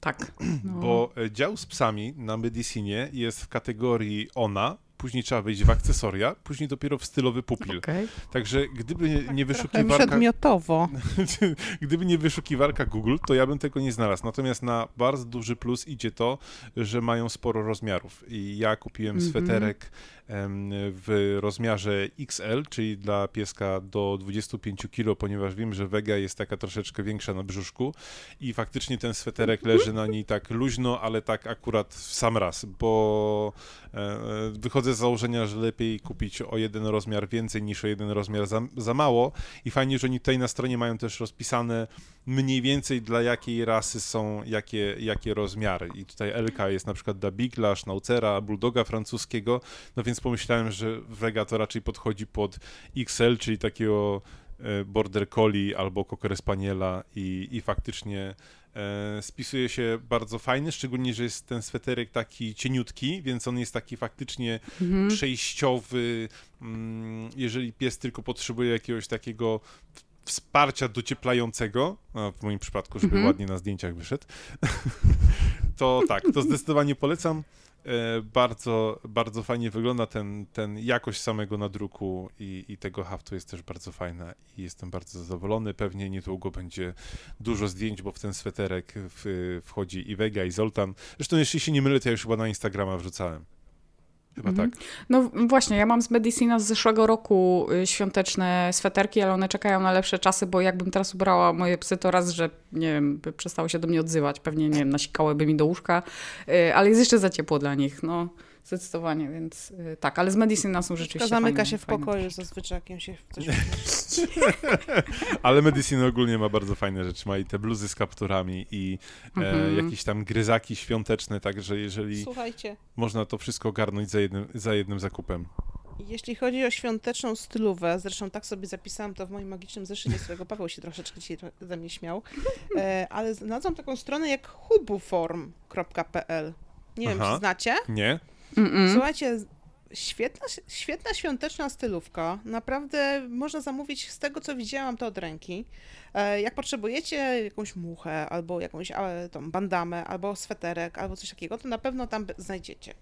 Tak. No. [CLEARS THROAT]
bo e, dział z psami na Medicinie jest w kategorii ona, później trzeba wejść w akcesoria, później dopiero w stylowy pupil.
Okej.
Także gdyby nie, nie
Trochę
wyszukiwarka...
przedmiotowo. [LAUGHS]
Gdyby nie wyszukiwarka Google, to ja bym tego nie znalazł. Natomiast na bardzo duży plus idzie to, że mają sporo rozmiarów. I ja kupiłem
Mhm.
sweterek em, w rozmiarze XL, czyli dla pieska do 25 kg, ponieważ wiem, że Vega jest taka troszeczkę większa na brzuszku. I faktycznie ten sweterek leży na niej tak luźno, ale tak akurat w sam raz, bo e, wychodzę z założenia, że lepiej kupić o jeden rozmiar więcej niż o jeden rozmiar za, za mało i fajnie, że oni tutaj na stronie mają też rozpisane mniej więcej dla jakiej rasy są jakie, jakie rozmiary. I tutaj LK jest na przykład dla Bigla, Schnauzera, Bulldoga francuskiego, no więc pomyślałem, że Vega to raczej podchodzi pod XL, czyli takiego Border Collie albo Cocker Spaniela i, i faktycznie e, spisuje się bardzo fajny, szczególnie, że jest ten sweterek taki cieniutki, więc on jest taki faktycznie
Mhm.
przejściowy, mm, jeżeli pies tylko potrzebuje jakiegoś takiego wsparcia docieplającego, w moim przypadku, żeby
Mhm.
ładnie na zdjęciach wyszedł, [LAUGHS] to tak, to zdecydowanie polecam. E, Bardzo, bardzo fajnie wygląda ten, ten jakość samego nadruku i, i tego haftu jest też bardzo fajna i jestem bardzo zadowolony. Pewnie niedługo będzie dużo zdjęć, bo w ten sweterek w, wchodzi i Vega i Zoltan. Zresztą jeśli się nie mylę, to ja już chyba na Instagrama wrzucałem. Chyba
Mhm.
tak.
No właśnie, ja mam z Medicina z zeszłego roku y, świąteczne sweterki, ale one czekają na lepsze czasy, bo jakbym teraz ubrała moje psy, to raz, że nie wiem, by przestały się do mnie odzywać. Pewnie, nie wiem, nasikałyby mi do łóżka, y, ale jest jeszcze za ciepło dla nich, no zdecydowanie, więc y, tak, ale z Medicina są rzeczywiście
zamyka
fajne,
się w pokoju zazwyczaj, jak się coś [LAUGHS]
Ale Medicine ogólnie ma bardzo fajne rzeczy. Ma i te bluzy z kapturami i e,
Mhm.
jakieś tam gryzaki świąteczne, także jeżeli
Słuchajcie,
można to wszystko ogarnąć za jednym, za jednym zakupem.
jeśli chodzi o świąteczną stylówę, zresztą tak sobie zapisałam to w moim magicznym zeszycie, z którego Paweł się troszeczkę dzisiaj ze mnie śmiał, e, ale znalazłam taką stronę jak hubuform.pl. Nie wiem,
Aha.
czy znacie?
Nie?
Mm-mm.
Słuchajcie, świetna, świetna świąteczna stylówka. Naprawdę można zamówić z tego, co widziałam, to od ręki. E, Jak potrzebujecie jakąś muchę, albo jakąś tą bandamę, albo sweterek, albo coś takiego, to na pewno tam znajdziecie.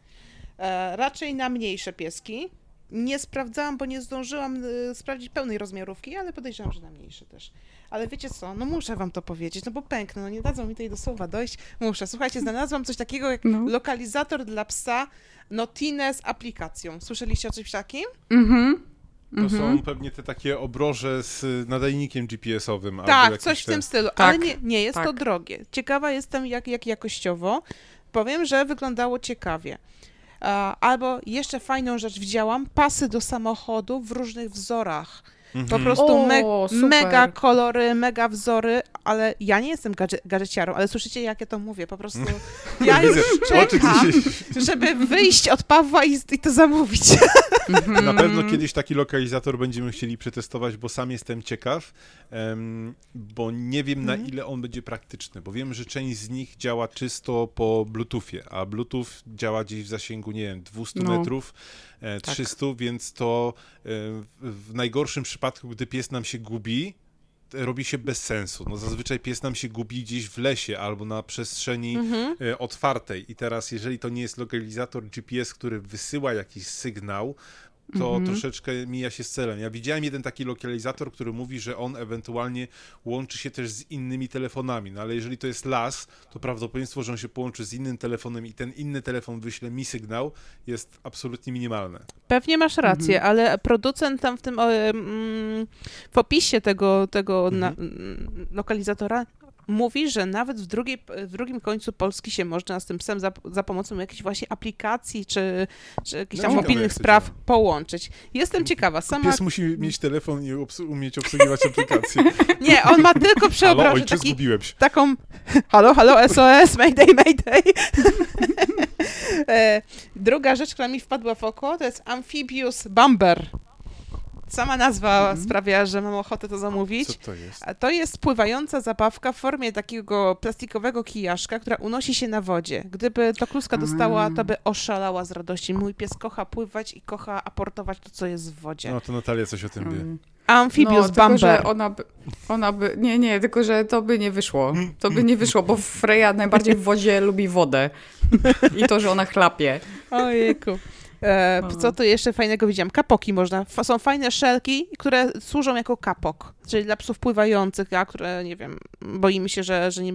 E, Raczej na mniejsze pieski. Nie sprawdzałam, bo nie zdążyłam e, sprawdzić pełnej rozmiarówki, ale podejrzewam, że na mniejsze też. Ale wiecie co, no muszę wam to powiedzieć, no bo pęknę, no nie dadzą mi tutaj do słowa dojść. Muszę. Słuchajcie, znalazłam coś takiego jak
No.
lokalizator dla psa Notine z aplikacją. Słyszeliście o czymś takim?
Mhm.
To
Mhm.
są pewnie te takie obroże z y, nadajnikiem GPS-owym.
Tak, coś w
te-
tym stylu,
Tak,
ale nie, nie jest to
tak.
drogie. Ciekawa jestem, jak, jak jakościowo. Powiem, że wyglądało ciekawie. A, Albo jeszcze fajną rzecz widziałam, pasy do samochodu w różnych wzorach. Po
Mhm.
prostu
O,
me, mega kolory, mega wzory, ale ja nie jestem gadże, gadżeciarą, ale słyszycie, jak ja to mówię, po prostu ja [LAUGHS] już czekam, żeby wyjść od Pawła i, i to zamówić.
Mhm.
Na pewno kiedyś taki lokalizator będziemy chcieli przetestować, bo sam jestem ciekaw, em, bo nie wiem na
Mhm.
ile on będzie praktyczny, bo wiem, że część z nich działa czysto po Bluetoothie, a Bluetooth działa gdzieś w zasięgu, nie wiem, 200
No.
metrów, e, 300, więc to e, w- najgorszym przypadku, gdy pies nam się gubi, robi się bez sensu. No zazwyczaj pies nam się gubi gdzieś w lesie albo na przestrzeni
Mhm.
e, otwartej. I teraz, jeżeli to nie jest lokalizator GPS, który wysyła jakiś sygnał, to
Mhm.
troszeczkę mija się z celem. Ja widziałem jeden taki lokalizator, który mówi, że on ewentualnie łączy się też z innymi telefonami, no ale jeżeli to jest las, to prawdopodobieństwo, że on się połączy z innym telefonem i ten inny telefon wyśle mi sygnał, jest absolutnie minimalne.
Pewnie masz rację,
Mhm.
ale producent tam w tym mm, w opisie tego, tego na,
Mhm.
mm, lokalizatora mówi, że nawet w, drugiej, w drugim końcu Polski się można z tym psem za, za pomocą jakiejś właśnie aplikacji czy, czy jakichś
No
tam mobilnych spraw połączyć. Jestem ciekawa, sama...
Pies musi mieć telefon i obs- umieć obsługiwać aplikację. [LAUGHS]
Nie, on ma tylko
ojcze,
taki,
zgubiłem się.
taką [LAUGHS] halo, halo, SOS, mayday, mayday. [LAUGHS] E, Druga rzecz, która mi wpadła w oko, to jest Amphibious Bumper. Sama nazwa
Mhm.
sprawia, że mam ochotę to zamówić.
Co to jest?
To jest pływająca zabawka w formie takiego plastikowego kijaszka, która unosi się na wodzie. Gdyby to kluska dostała, to by oszalała z radości. Mój pies kocha pływać i kocha aportować to, co jest w wodzie.
No to Natalia coś o tym wie.
Mm.
Amphibious
no, tylko,
Bumper.
że ona by, ona by, nie, nie, tylko, że to by nie wyszło. To by nie wyszło, bo Freya najbardziej w wodzie lubi wodę. [LAUGHS] I to, że ona chlapie.
Ojejku. E,
No.
co tu jeszcze fajnego widziałam? Kapoki można. F- są fajne szelki, które służą jako kapok, czyli dla psów pływających, a które, nie wiem, boimy się, że, że nie,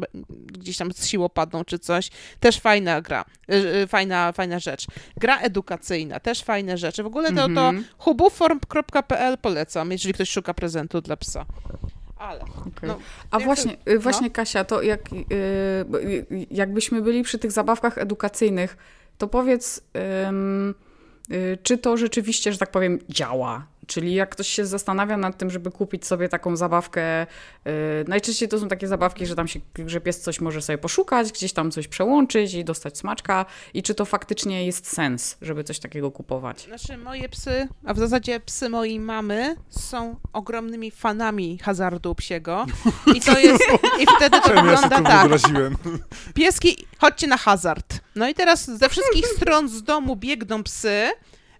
gdzieś tam z siłą padną czy coś. Też fajna gra, e, fajna, fajna rzecz. Gra edukacyjna, też fajne rzeczy. W ogóle to, to
Mhm.
hubuform.pl polecam, jeżeli ktoś szuka prezentu dla psa. Ale,
Okej.
no,
A właśnie, y, właśnie Kasia, to jak, y, bo, y, jakbyśmy byli przy tych zabawkach edukacyjnych, to powiedz, ym, y, czy to rzeczywiście, że tak powiem, działa. Czyli jak ktoś się zastanawia nad tym, żeby kupić sobie taką zabawkę, yy, najczęściej to są takie zabawki, że tam się, że pies coś może sobie poszukać, gdzieś tam coś przełączyć i dostać smaczka i czy to faktycznie jest sens, żeby coś takiego kupować.
Znaczy moje psy, a w zasadzie psy mojej mamy są ogromnymi fanami hazardu psiego [LAUGHS] i to jest, i wtedy to
ja
wygląda
tu
tak.
wyobraziłem?
Pieski, chodźcie na hazard. No i teraz ze wszystkich stron z domu biegną psy.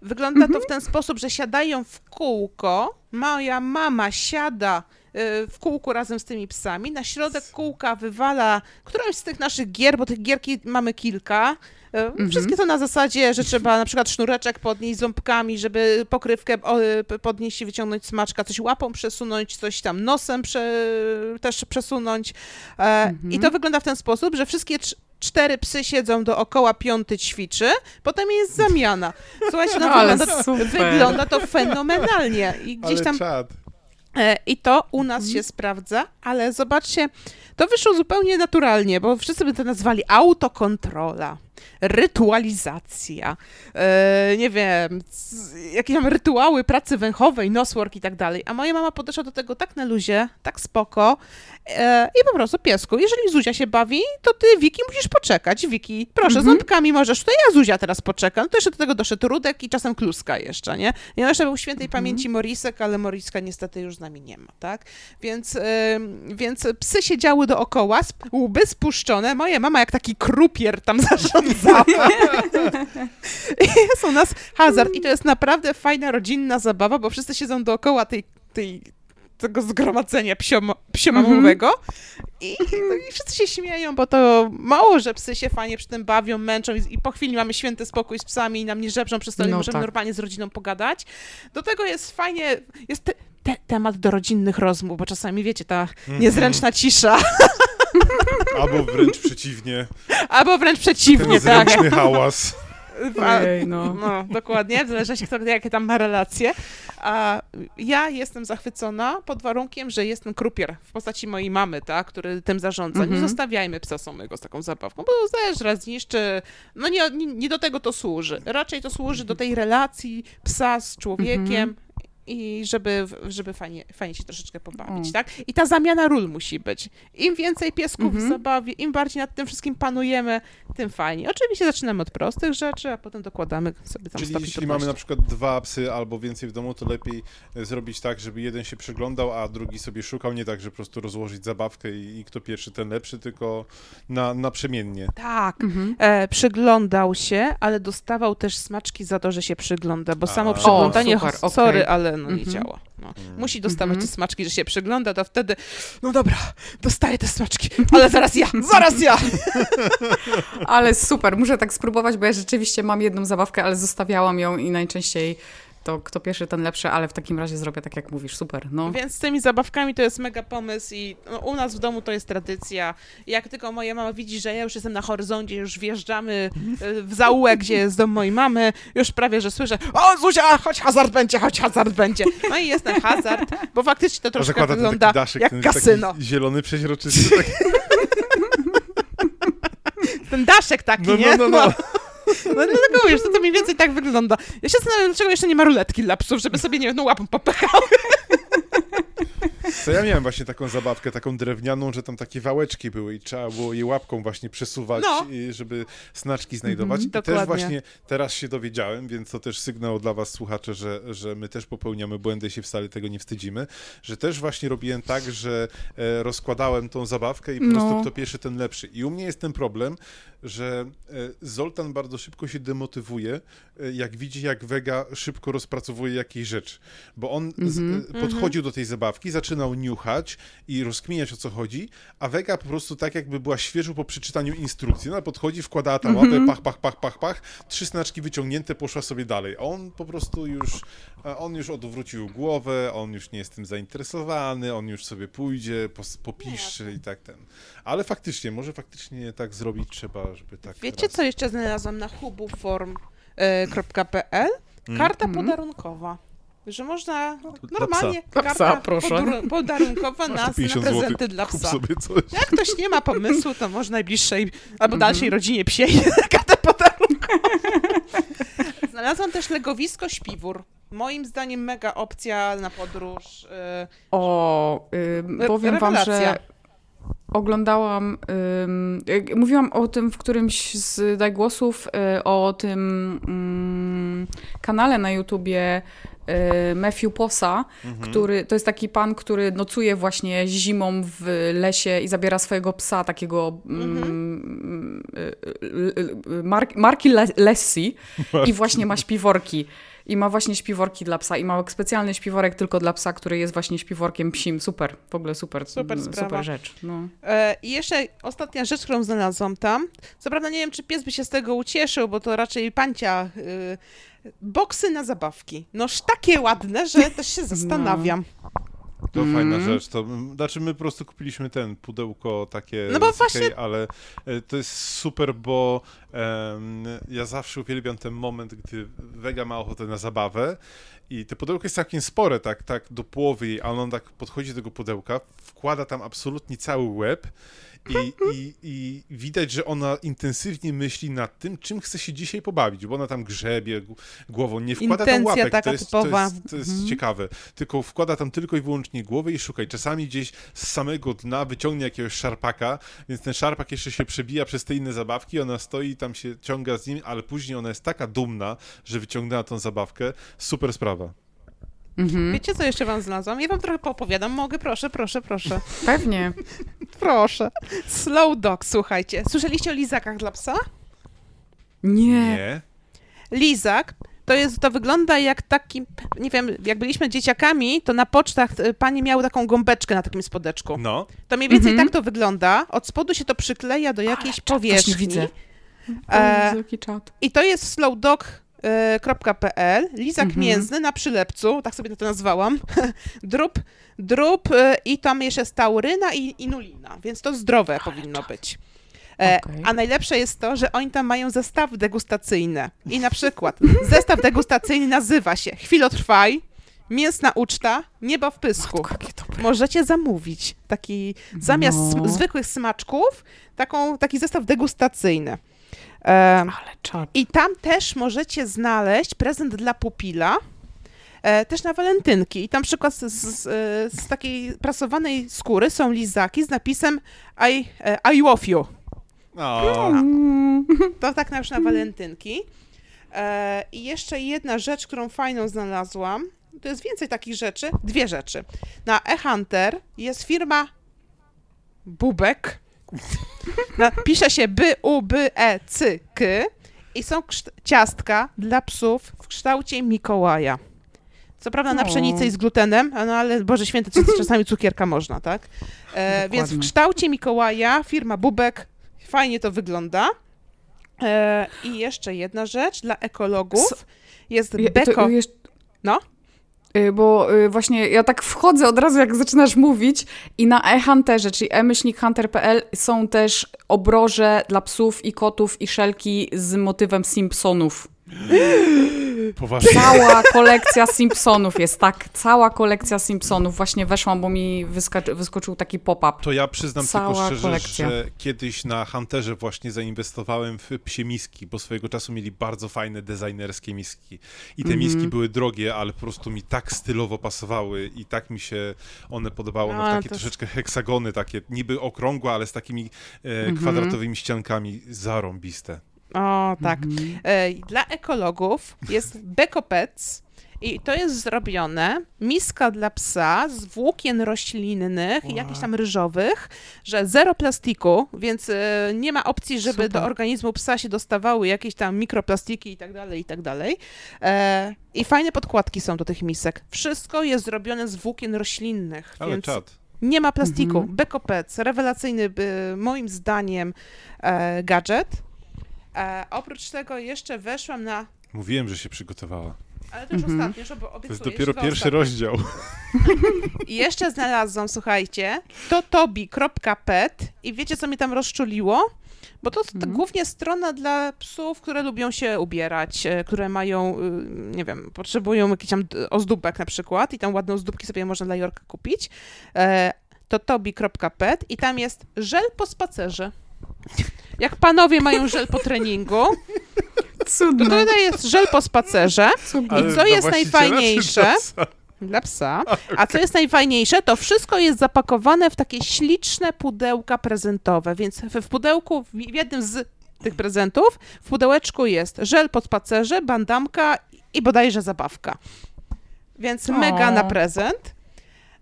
Wygląda to w ten sposób, że siadają w kółko. Moja mama siada y, w kółku razem z tymi psami. Na środek kółka wywala którąś z tych naszych gier, bo tych gierki mamy kilka. Y, Wszystkie to na zasadzie, że trzeba na przykład sznureczek podnieść ząbkami, żeby pokrywkę y, podnieść i wyciągnąć smaczka, coś łapą przesunąć, coś tam nosem prze, też przesunąć. E, I to wygląda w ten sposób, że wszystkie cztery psy siedzą dookoła, piąty ćwiczy, potem jest zamiana. Słuchajcie, no [LAUGHS]
Ale
wygląda,
super.
wygląda to fenomenalnie. I gdzieś tam. E, I to u nas się sprawdza, ale zobaczcie, to wyszło zupełnie naturalnie, bo wszyscy by to nazwali autokontrola, rytualizacja, e, nie wiem, jakieś tam rytuały pracy węchowej, noswork i tak dalej. A moja mama podeszła do tego tak na luzie, tak spoko e, i po prostu piesku, jeżeli Zuzia się bawi, to ty, Wiki, musisz poczekać. Wiki, proszę, ząbkami możesz, to ja Zuzia teraz poczekam. No to jeszcze do tego doszedł Rudek i czasem Kluska jeszcze, nie? I jeszcze był świętej pamięci Morisek, ale Moriska niestety już z nami nie ma, tak? Więc, ym, więc psy siedziały dookoła, łby spuszczone, moja mama jak taki krupier tam [LAUGHS] zarządzała. I [LAUGHS] jest u nas hazard i to jest naprawdę fajna, rodzinna zabawa, bo wszyscy siedzą dookoła tej, tej tego zgromadzenia psiom, psiomamowego I, no, i wszyscy się śmieją, bo to mało, że psy się fajnie przy tym bawią, męczą i, i po chwili mamy święty spokój z psami i nam nie żebrzą przez to, i
No
możemy
tak.
normalnie z rodziną pogadać. Do tego jest fajnie, jest te, te, temat do rodzinnych rozmów, bo czasami wiecie, ta
Mhm.
niezręczna cisza, [LAUGHS]
Albo wręcz przeciwnie,
albo wręcz
ten
przeciwnie, tak.
zręczny hałas.
Ojej, no.
No, dokładnie, w zależności kto jakie tam ma relacje. A ja jestem zachwycona pod warunkiem, że jest ten krupier w postaci mojej mamy, tak, który tym zarządza. Nie
Mhm.
zostawiajmy psa samego z taką zabawką, bo też raz zniszczy. No nie, nie, nie do tego to służy. Raczej to służy do tej relacji psa z człowiekiem. I żeby, żeby fajnie, fajnie się troszeczkę pobawić,
O.
tak? I ta zamiana ról musi być. Im więcej piesków w
Mhm.
zabawie, im bardziej nad tym wszystkim panujemy, tym fajnie. Oczywiście zaczynamy od prostych rzeczy, a potem dokładamy sobie tam
Czyli jeśli mamy
trudności.
na przykład dwa psy albo więcej w domu, to lepiej e, zrobić tak, żeby jeden się przyglądał, a drugi sobie szukał, nie tak, że po prostu rozłożyć zabawkę i, i kto pierwszy, ten lepszy, tylko na, naprzemiennie.
Tak,
Mhm.
e, przyglądał się, ale dostawał też smaczki za to, że się przygląda, bo samo
A.
przyglądanie,
O, super,
ho- sorry,
okej.
ale no nie
Mhm.
działa. No. Musi dostawać
Mhm.
te smaczki, że się przygląda, to wtedy, no dobra, dostaję te smaczki, ale zaraz ja, zaraz ja. [LAUGHS]
Ale super, muszę tak spróbować, bo ja rzeczywiście mam jedną zabawkę, ale zostawiałam ją i najczęściej to kto pierwszy, ten lepszy, ale w takim razie zrobię tak, jak mówisz, super, no.
Więc z tymi zabawkami to jest mega pomysł i no, u nas w domu to jest tradycja. Jak tylko moja mama widzi, że ja już jestem na horyzoncie, już wjeżdżamy e, w zaułek, gdzie jest dom mojej mamy, już prawie, że słyszę, o Zuzia, chodź hazard będzie, chodź hazard będzie. No i jest ten hazard, bo faktycznie to troszkę wygląda
daszek,
jak
ten
kasyno.
taki zielony, przeźroczysty. Taki, [LAUGHS]
Ten daszek taki,
no,
nie?
no, no, no. [LAUGHS]
No dlatego mówisz, to, to mniej więcej tak wygląda. Ja się zastanawiam, dlaczego jeszcze nie ma ruletki dla psów, żeby sobie, nie wiem, no łapą popychały. [LAUGHS]
To ja miałem właśnie taką zabawkę, taką drewnianą, że tam takie wałeczki były i trzeba było je łapką właśnie przesuwać,
No.
żeby snaczki znajdować. I też właśnie teraz się dowiedziałem, więc to też sygnał dla was, słuchacze, że, że my też popełniamy błędy i się wcale tego nie wstydzimy, że też właśnie robiłem tak, że e, rozkładałem tą zabawkę i po
No.
prostu kto pierwszy, ten lepszy. I u mnie jest ten problem, że e, Zoltan bardzo szybko się demotywuje, e, jak widzi, jak Vega szybko rozpracowuje jakieś rzeczy. Bo on z,
Mhm.
e, podchodził do tej zabawki, zaczynał niuchać i rozkminiać o co chodzi, a Vega po prostu tak jakby była świeżo po przeczytaniu instrukcji. No podchodzi, wkładała tam łapę, pach, pach, pach, pach, pach, trzy znaczki wyciągnięte, poszła sobie dalej. On po prostu już, on już odwrócił głowę, on już nie jest tym zainteresowany, on już sobie pójdzie, popiszczy i tak ten. Ale faktycznie, może faktycznie tak zrobić trzeba, żeby tak
Wiecie,
raz-
co jeszcze znalazłam na hubuform.pl? Karta
Mhm.
podarunkowa. Że można
dla
normalnie
Dla
karta
psa, proszę.
podur- podarunkowa na,
tu
na
50
prezenty dla
kup
psa.
sobie coś.
Jak ktoś nie ma pomysłu, to może najbliższej albo
Mhm.
dalszej rodzinie psiej [LAUGHS] kartę podarunkową. [LAUGHS] Znalazłam też legowisko śpiwór. Moim zdaniem mega opcja na podróż. y,
O, y, powiem wam, że oglądałam, y, mówiłam o tym w którymś z Daj Głosów, y, o tym ym, kanale na YouTubie Matthew Posa, który, to jest taki pan, który nocuje właśnie zimą w lesie i zabiera swojego psa, takiego ym, y, y, y, Mark, Marki Le- Lessie. I właśnie ma śpiworki. I ma właśnie śpiworki dla psa i ma specjalny śpiworek tylko dla psa, który jest właśnie śpiworkiem psim. Super, w ogóle super,
Super sprawa.
super rzecz. No.
E, I jeszcze ostatnia rzecz, którą znalazłam tam. Co prawda nie wiem, czy pies by się z tego ucieszył, bo to raczej pancia. y, boksy na zabawki. Noż takie ładne, że też się zastanawiam.
To
Mhm.
fajna rzecz. To, mm, znaczy my po prostu kupiliśmy ten pudełko takie
No bo właśnie-
ale e, to jest super, bo em, ja zawsze uwielbiam ten moment, gdy Vega ma ochotę na zabawę i to pudełko jest całkiem spore, tak, tak do połowy jej, a on tak podchodzi do tego pudełka, wkłada tam absolutnie cały łeb i, i, i widać, że ona intensywnie myśli nad tym, czym chce się dzisiaj pobawić, bo ona tam grzebie głową, nie wkłada tam
Intencja
łapek,
taka
to jest,
typowa.
to jest, to jest ciekawe, tylko wkłada tam tylko i wyłącznie głowę i szukaj. Czasami gdzieś z samego dna wyciągnie jakiegoś szarpaka, więc ten szarpak jeszcze się przebija przez te inne zabawki, ona stoi i tam się ciąga z nim, ale później ona jest taka dumna, że wyciągnęła tą zabawkę. Super sprawa.
Mhm.
Wiecie, co jeszcze wam znalazłam? Ja wam trochę poopowiadam. Mogę? Proszę, proszę, proszę.
Pewnie.
Proszę. Slow dog, słuchajcie. Słyszeliście o lizakach dla psa?
Nie.
Nie?
Lizak to jest, to wygląda jak taki, nie wiem, jak byliśmy dzieciakami, to na pocztach y, pani miały taką gąbeczkę na takim spodeczku.
No.
To mniej więcej
Mhm.
tak to wygląda. Od spodu się to przykleja do jakiejś
czad, właśnie
powierzchni.
widzę.
E. I to jest slowdog.pl, lizak
Mhm.
mięsny na przylepcu, tak sobie to nazwałam, [LAUGHS] drób, drób y, i tam jeszcze jest tauryna i inulina, więc to zdrowe powinno być. E,
Okej.
A najlepsze jest to, że oni tam mają zestawy degustacyjne. I na [LAUGHS] przykład zestaw degustacyjny nazywa się Chwilotrwaj, mięsna uczta, niebo w pysku.
Matko.
Możecie zamówić taki, zamiast
No.
zwykłych smaczków, taką, taki zestaw degustacyjny. I tam też możecie znaleźć prezent dla pupila, e, też na walentynki. I tam przykład z, z, z takiej prasowanej skóry są lizaki z napisem I, e, I love you.
O.
To tak na na walentynki. E, I jeszcze jedna rzecz, którą fajną znalazłam. To jest więcej takich rzeczy. Dwie rzeczy. Na eHunter jest firma Bubek. Na, [LAUGHS] pisze się b u b e c k i są ciastka dla psów w kształcie Mikołaja. Co prawda na
O.
pszenicy i z glutenem, no ale Boże Święty, czasami cukierka można, tak? E, więc w kształcie Mikołaja firma Bubek fajnie to wygląda. E, I jeszcze jedna rzecz dla ekologów. Jest
Je-
beko. No?
Y, Bo y, właśnie ja tak wchodzę od razu, jak zaczynasz mówić i na e-hunterze, czyli e-hunter.pl są też obroże dla psów i kotów i szelki z motywem Simpsonów.
Poważnie.
Cała kolekcja Simpsonów jest, tak, cała kolekcja Simpsonów. Właśnie weszłam, bo mi wyskoczył taki pop-up.
To ja przyznam
Cała
tylko szczerze,
kolekcja.
że kiedyś na Hunterze właśnie zainwestowałem w psie miski, bo swojego czasu mieli bardzo fajne designerskie miski. I te
Mhm.
miski były drogie, ale po prostu mi tak stylowo pasowały i tak mi się one podobały. No,
A,
takie
to-
troszeczkę heksagony, takie niby okrągłe, ale z takimi e,
Mhm.
kwadratowymi ściankami zarąbiste.
O, tak.
Mhm.
E, Dla ekologów jest Bekopets i to jest zrobione miska dla psa z włókien roślinnych i jakichś tam ryżowych, że zero plastiku, więc e, nie ma opcji, żeby
Super.
do organizmu psa się dostawały jakieś tam mikroplastiki i tak dalej, i tak dalej. E, I fajne podkładki są do tych misek. Wszystko jest zrobione z włókien roślinnych,
Ale
więc
czad.
nie ma plastiku.
Mhm.
Bekopec, rewelacyjny moim zdaniem e, gadżet. E, oprócz tego jeszcze weszłam na,
Mówiłem, że się przygotowała.
ale to już
Mhm.
ostatnio, żeby
To
obiecuję.
jest dopiero pierwszy
ostatnie.
rozdział.
I jeszcze znalazłam, słuchajcie, totobi.pet i wiecie, co mnie tam rozczuliło? Bo to, to
Mhm.
głównie strona dla psów, które lubią się ubierać, e, które mają, y, nie wiem, potrzebują jakichś tam ozdóbek na przykład i tam ładne ozdóbki sobie można dla Jorka kupić. E, totobi.pet i tam jest żel po spacerze. Jak panowie mają żel po treningu,
Cudne.
Tutaj jest żel po spacerze.
Ale
I co jest najfajniejsze?
dla psa? [LAUGHS]
A co jest najfajniejsze, to wszystko jest zapakowane w takie śliczne pudełka prezentowe, więc w, w pudełku, w w jednym z tych prezentów, w pudełeczku jest żel po spacerze, bandamka i bodajże zabawka. Więc mega na prezent.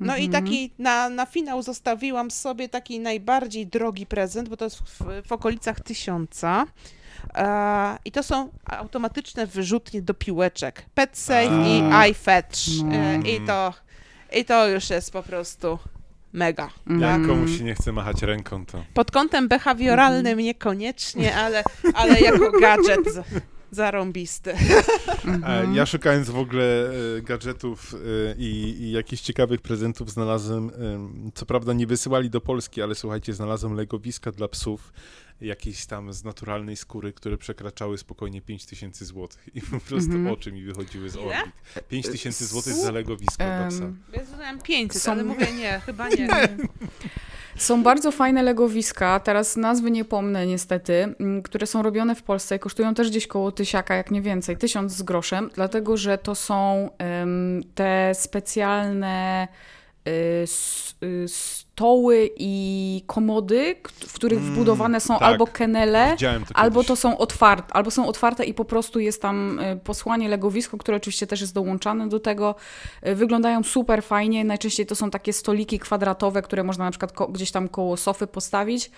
No i
Mhm.
taki na, na finał zostawiłam sobie taki najbardziej drogi prezent, bo to jest w, w okolicach tysiąca. E, I to są automatyczne wyrzutnie do piłeczek. PetSafe i iFetch.
No.
E, I, to, I to już jest po prostu mega.
Jak
Mm.
komuś się nie chce machać ręką, to...
Pod kątem behawioralnym
Mhm.
niekoniecznie, ale, ale jako gadżet [LAUGHS] zarąbisty.
Mhm.
Ja szukając w ogóle e, gadżetów e, i, i jakichś ciekawych prezentów znalazłem, em, co prawda nie wysyłali do Polski, ale słuchajcie, znalazłem legowiska dla psów, jakieś tam z naturalnej skóry, które przekraczały spokojnie 5000 zł i po prostu
Mhm.
oczy mi wychodziły z orbit. 5000 zł za legowisko dla psa.
Ja zadałem 500,
Są-
ale mówię nie, chyba nie. [LAUGHS]
Są bardzo fajne legowiska, teraz nazwy nie pomnę niestety, które są robione w Polsce i kosztują też gdzieś koło tysiaka, jak nie więcej, tysiąc z groszem, dlatego że to są em, te specjalne y, s- y, stoły i komody, w których
Mm,
wbudowane są
tak.
albo kenele,
to
Albo to są otwarte, albo są otwarte i po prostu jest tam y, posłanie legowisko, które oczywiście też jest dołączane do tego. Y, Wyglądają super fajnie. Najczęściej to są takie stoliki kwadratowe, które można na przykład gdzieś tam koło sofy postawić.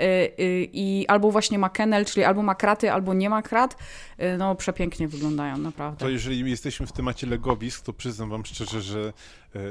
Y, I albo właśnie ma kennel, czyli albo ma kraty, albo nie ma krat. No przepięknie wyglądają, naprawdę.
To jeżeli jesteśmy w temacie legowisk, to przyznam wam szczerze, że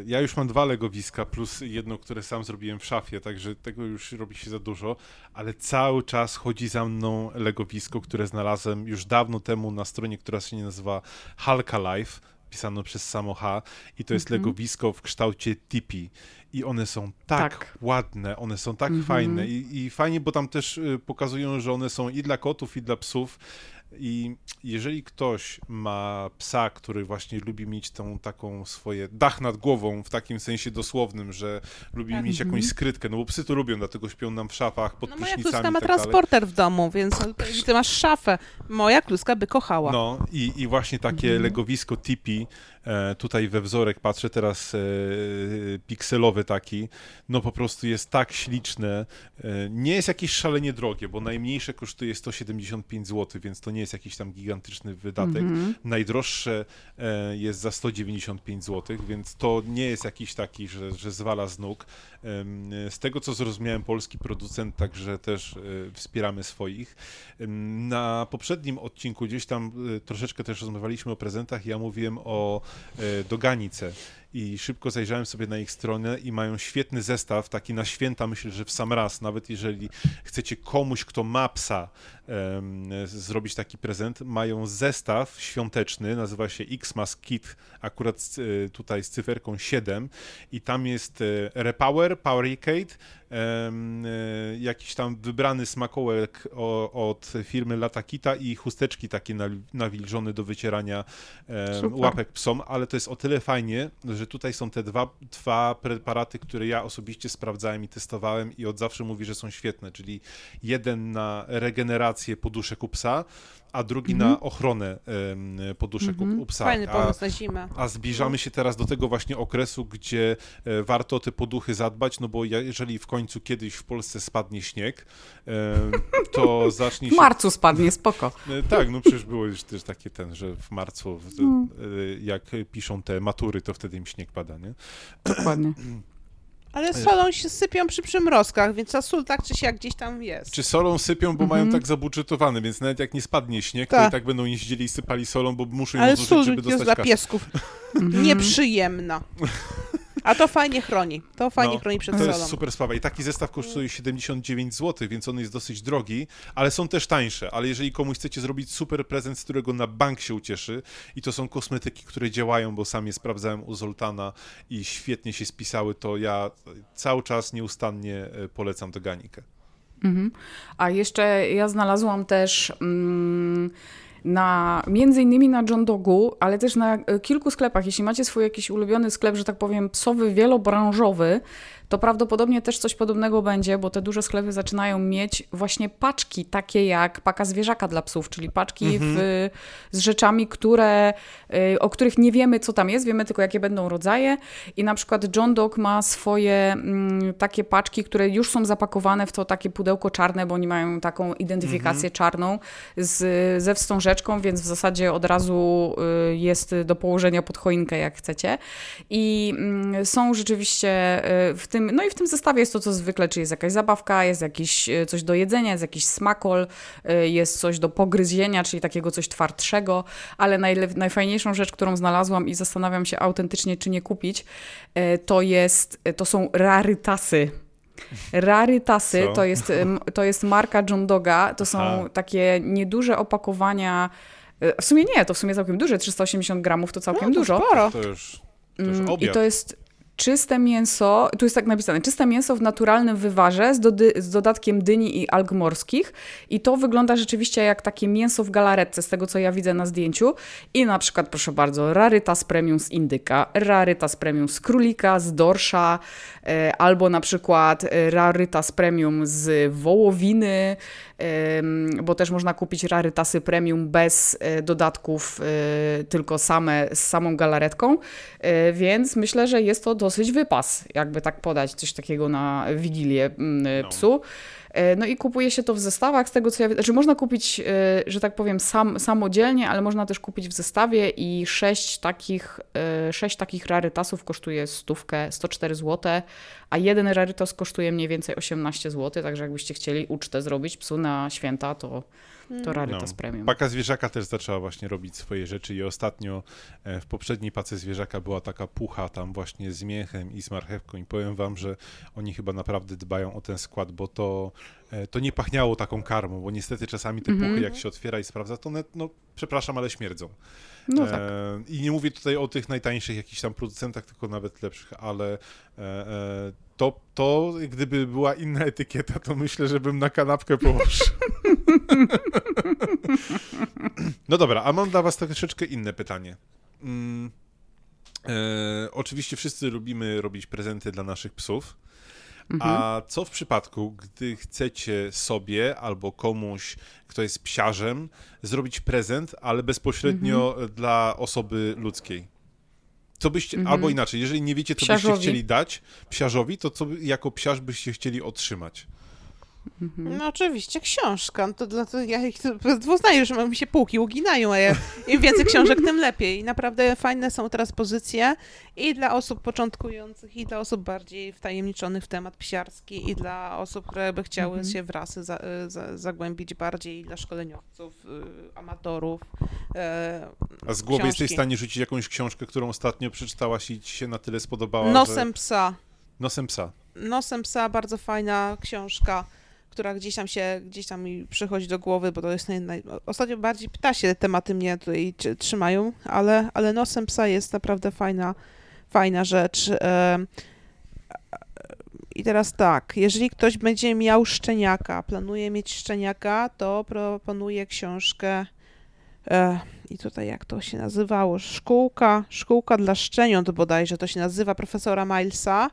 ja już mam dwa legowiska plus jedno, które sam zrobiłem w szafie, także tego już robi się za dużo, ale cały czas chodzi za mną legowisko, które znalazłem już dawno temu na stronie, która się nazywa Halka Life, pisano przez samo H i to jest
Mhm.
legowisko w kształcie tipi i one są tak,
Tak.
ładne, one są tak
Mhm.
fajne I, i fajnie, bo tam też y, pokazują, że one są i dla kotów, i dla psów i jeżeli ktoś ma psa, który właśnie lubi mieć tą taką swoje dach nad głową, w takim sensie dosłownym, że lubi
Tak.
mieć jakąś
Mhm.
skrytkę, no bo psy to lubią, dlatego śpią nam w szafach, pod
No moja
prysznicami
kluska
i
ma
tak
transporter w domu, więc no, ty masz szafę. Moja kluska by kochała.
No i, i właśnie takie
Mhm.
legowisko tipi, tutaj we wzorek patrzę teraz e, pikselowy taki, no po prostu jest tak śliczne. E, nie jest jakieś szalenie drogie, bo najmniejsze kosztuje 175 zł, więc to nie jest jakiś tam gigantyczny wydatek.
Mhm.
Najdroższe e, jest za 195 zł, więc to nie jest jakiś taki, że, że zwala z nóg. Z tego co zrozumiałem, polski producent, także też e, wspieramy swoich. Na poprzednim odcinku gdzieś tam e, troszeczkę też rozmawialiśmy o prezentach. Ja mówiłem o e, doganice i szybko zajrzałem sobie na ich stronę i mają świetny zestaw, taki na święta, myślę, że w sam raz, nawet jeżeli chcecie komuś, kto ma psa, em, zrobić taki prezent, mają zestaw świąteczny, nazywa się Xmas Kit, akurat e, tutaj z cyferką 7 i tam jest e, Repower, Powericade, em, e, jakiś tam wybrany smakołek o, od firmy Latakita i chusteczki takie nawi- nawilżone do wycierania
Super.
łapek psom, ale to jest o tyle fajnie, że tutaj są te dwa, dwa preparaty, które ja osobiście sprawdzałem i testowałem i od zawsze mówi, że są świetne, czyli jeden na regenerację poduszek u psa, a drugi na ochronę poduszek
Mhm.
u psa.
Fajny
a,
pomysł na zimę.
a zbliżamy się teraz do tego właśnie okresu, gdzie e, warto o te poduchy zadbać, no bo jeżeli w końcu kiedyś w Polsce spadnie śnieg, to [LAUGHS] zacznie
W
się...
marcu spadnie, spoko. [LAUGHS]
E, Tak, no przecież było już też takie ten, że w marcu, w,
No.
e, jak piszą te matury, to wtedy im śnieg pada, nie?
Dokładnie. [CLEARS THROAT]
Ale solą się sypią przy przymrozkach, więc ta sól tak czy siak gdzieś tam jest.
Czy solą sypią, bo
Mhm.
mają tak zabudżetowane, więc nawet jak nie spadnie śnieg, to
Tak.
i tak będą jeździli i sypali solą, bo muszą ją
Ale
zużyć,
sól
żeby
jest
dostać
dla
kasę.
piesków
Mhm. [LAUGHS]
nieprzyjemna. [LAUGHS] A to fajnie chroni. To fajnie
No,
chroni przed
To
solą.
jest super sprawa. I taki zestaw kosztuje 79 zł, więc on jest dosyć drogi, ale są też tańsze. Ale jeżeli komuś chcecie zrobić super prezent, z którego na bank się ucieszy, i to są kosmetyki, które działają, bo sam je sprawdzałem u Zoltana i świetnie się spisały, to ja cały czas nieustannie e, polecam doganikę.
Mhm. A jeszcze ja znalazłam też mm, na, między innymi na John Dogu, ale też na e, kilku sklepach. Jeśli macie swój jakiś ulubiony sklep, że tak powiem, psowy, wielobranżowy, to prawdopodobnie też coś podobnego będzie, bo te duże sklepy zaczynają mieć właśnie paczki, takie jak paka zwierzaka dla psów, czyli paczki mhm. w, z rzeczami, które, y, o których nie wiemy, co tam jest, wiemy tylko, jakie będą rodzaje. I na przykład John Dog ma swoje mm, takie paczki, które już są zapakowane w to takie pudełko czarne, bo oni mają taką identyfikację mhm. czarną z, ze wstążeczką, więc w zasadzie od razu y, jest do położenia pod choinkę, jak chcecie. I mm, są rzeczywiście y, w tym tym, no i w tym zestawie jest to, co zwykle, czy jest jakaś zabawka, jest jakiś e, coś do jedzenia, jest jakiś smakol, e, jest coś do pogryzienia, czyli takiego coś twardszego, ale najfajniejszą rzecz, którą znalazłam i zastanawiam się autentycznie, czy nie kupić, e, to jest, to są rarytasy. Rarytasy to jest, to jest marka John Doga, to są takie nieduże opakowania, w sumie nie, to w sumie całkiem duże, 380 gramów to całkiem
no, to
dużo.
Sporo.
To już, to już mm,
I to jest czyste mięso, tu jest tak napisane, czyste mięso w naturalnym wywarze z, dody, z, dodatkiem dyni i alg morskich. I to wygląda rzeczywiście jak takie mięso w galaretce z tego, co ja widzę na zdjęciu. I na przykład, proszę bardzo, rarytas premium z indyka, rarytas premium z królika, z dorsza, e, albo na przykład e, rarytas premium z wołowiny, bo też można kupić rarytasy premium bez e, dodatków, e, tylko same z samą galaretką, e, więc myślę, że jest to dosyć wypas, jakby tak podać coś takiego na wigilię no. psu. No. E, no i kupuje się to w zestawach, z tego co ja wiem, znaczy można kupić, e, że tak powiem, sam, samodzielnie, ale można też kupić w zestawie i sześć takich, e, sześć takich rarytasów kosztuje stówkę, 104 zł, a jeden rarytas kosztuje mniej więcej 18 zł, także jakbyście chcieli ucztę zrobić psu na święta, to to mm. Raritas no. Premium.
Paka Zwierzaka też zaczęła właśnie robić swoje rzeczy i ostatnio w poprzedniej Pace Zwierzaka była taka pucha tam właśnie z mięchem i z marchewką i powiem wam, że oni chyba naprawdę dbają o ten skład, bo to E, to nie pachniało taką karmą, bo niestety czasami te puchy, mm -hmm. jak się otwiera i sprawdza, to one, no przepraszam, ale śmierdzą. No tak. E, I nie mówię tutaj o tych najtańszych jakichś tam producentach, tylko nawet lepszych, ale e, e, to, to gdyby była inna etykieta, to myślę, że bym na kanapkę położył. [LAUGHS] no dobra, a mam dla was troszeczkę inne pytanie. Mm, e, oczywiście wszyscy lubimy robić prezenty dla naszych psów. A mhm. co w przypadku, gdy chcecie sobie albo komuś, kto jest psiarzem, zrobić prezent, ale bezpośrednio mhm. dla osoby ludzkiej? Co byście, mhm. albo inaczej, jeżeli nie wiecie, co Psiarzowi. byście chcieli dać psiarzowi, to co jako psiarz byście chcieli otrzymać?
Mhm. No oczywiście, książka. No to dlatego ja ich dwuznaję, że mi się półki uginają, a ja, im więcej książek, tym lepiej. I naprawdę fajne są teraz pozycje i dla osób początkujących, i dla osób bardziej wtajemniczonych w temat psiarski, i dla osób, które by chciały mhm. się w rasy za, za, zagłębić bardziej, i dla szkoleniowców, y, amatorów.
E, a z głowy książki. jesteś w stanie rzucić jakąś książkę, którą ostatnio przeczytałaś i ci się na tyle spodobała,
Nosem
że...
psa.
Nosem psa.
Nosem psa, bardzo fajna książka która gdzieś tam się, gdzieś tam mi przychodzi do głowy, bo to jest naj, ostatnio bardziej ptasie tematy mnie tutaj trzymają, ale, ale nosem psa jest naprawdę fajna, fajna rzecz. I teraz tak, jeżeli ktoś będzie miał szczeniaka, planuje mieć szczeniaka, to proponuję książkę e, i tutaj jak to się nazywało, szkółka, szkółka dla szczeniąt bodajże to się nazywa, profesora Milesa.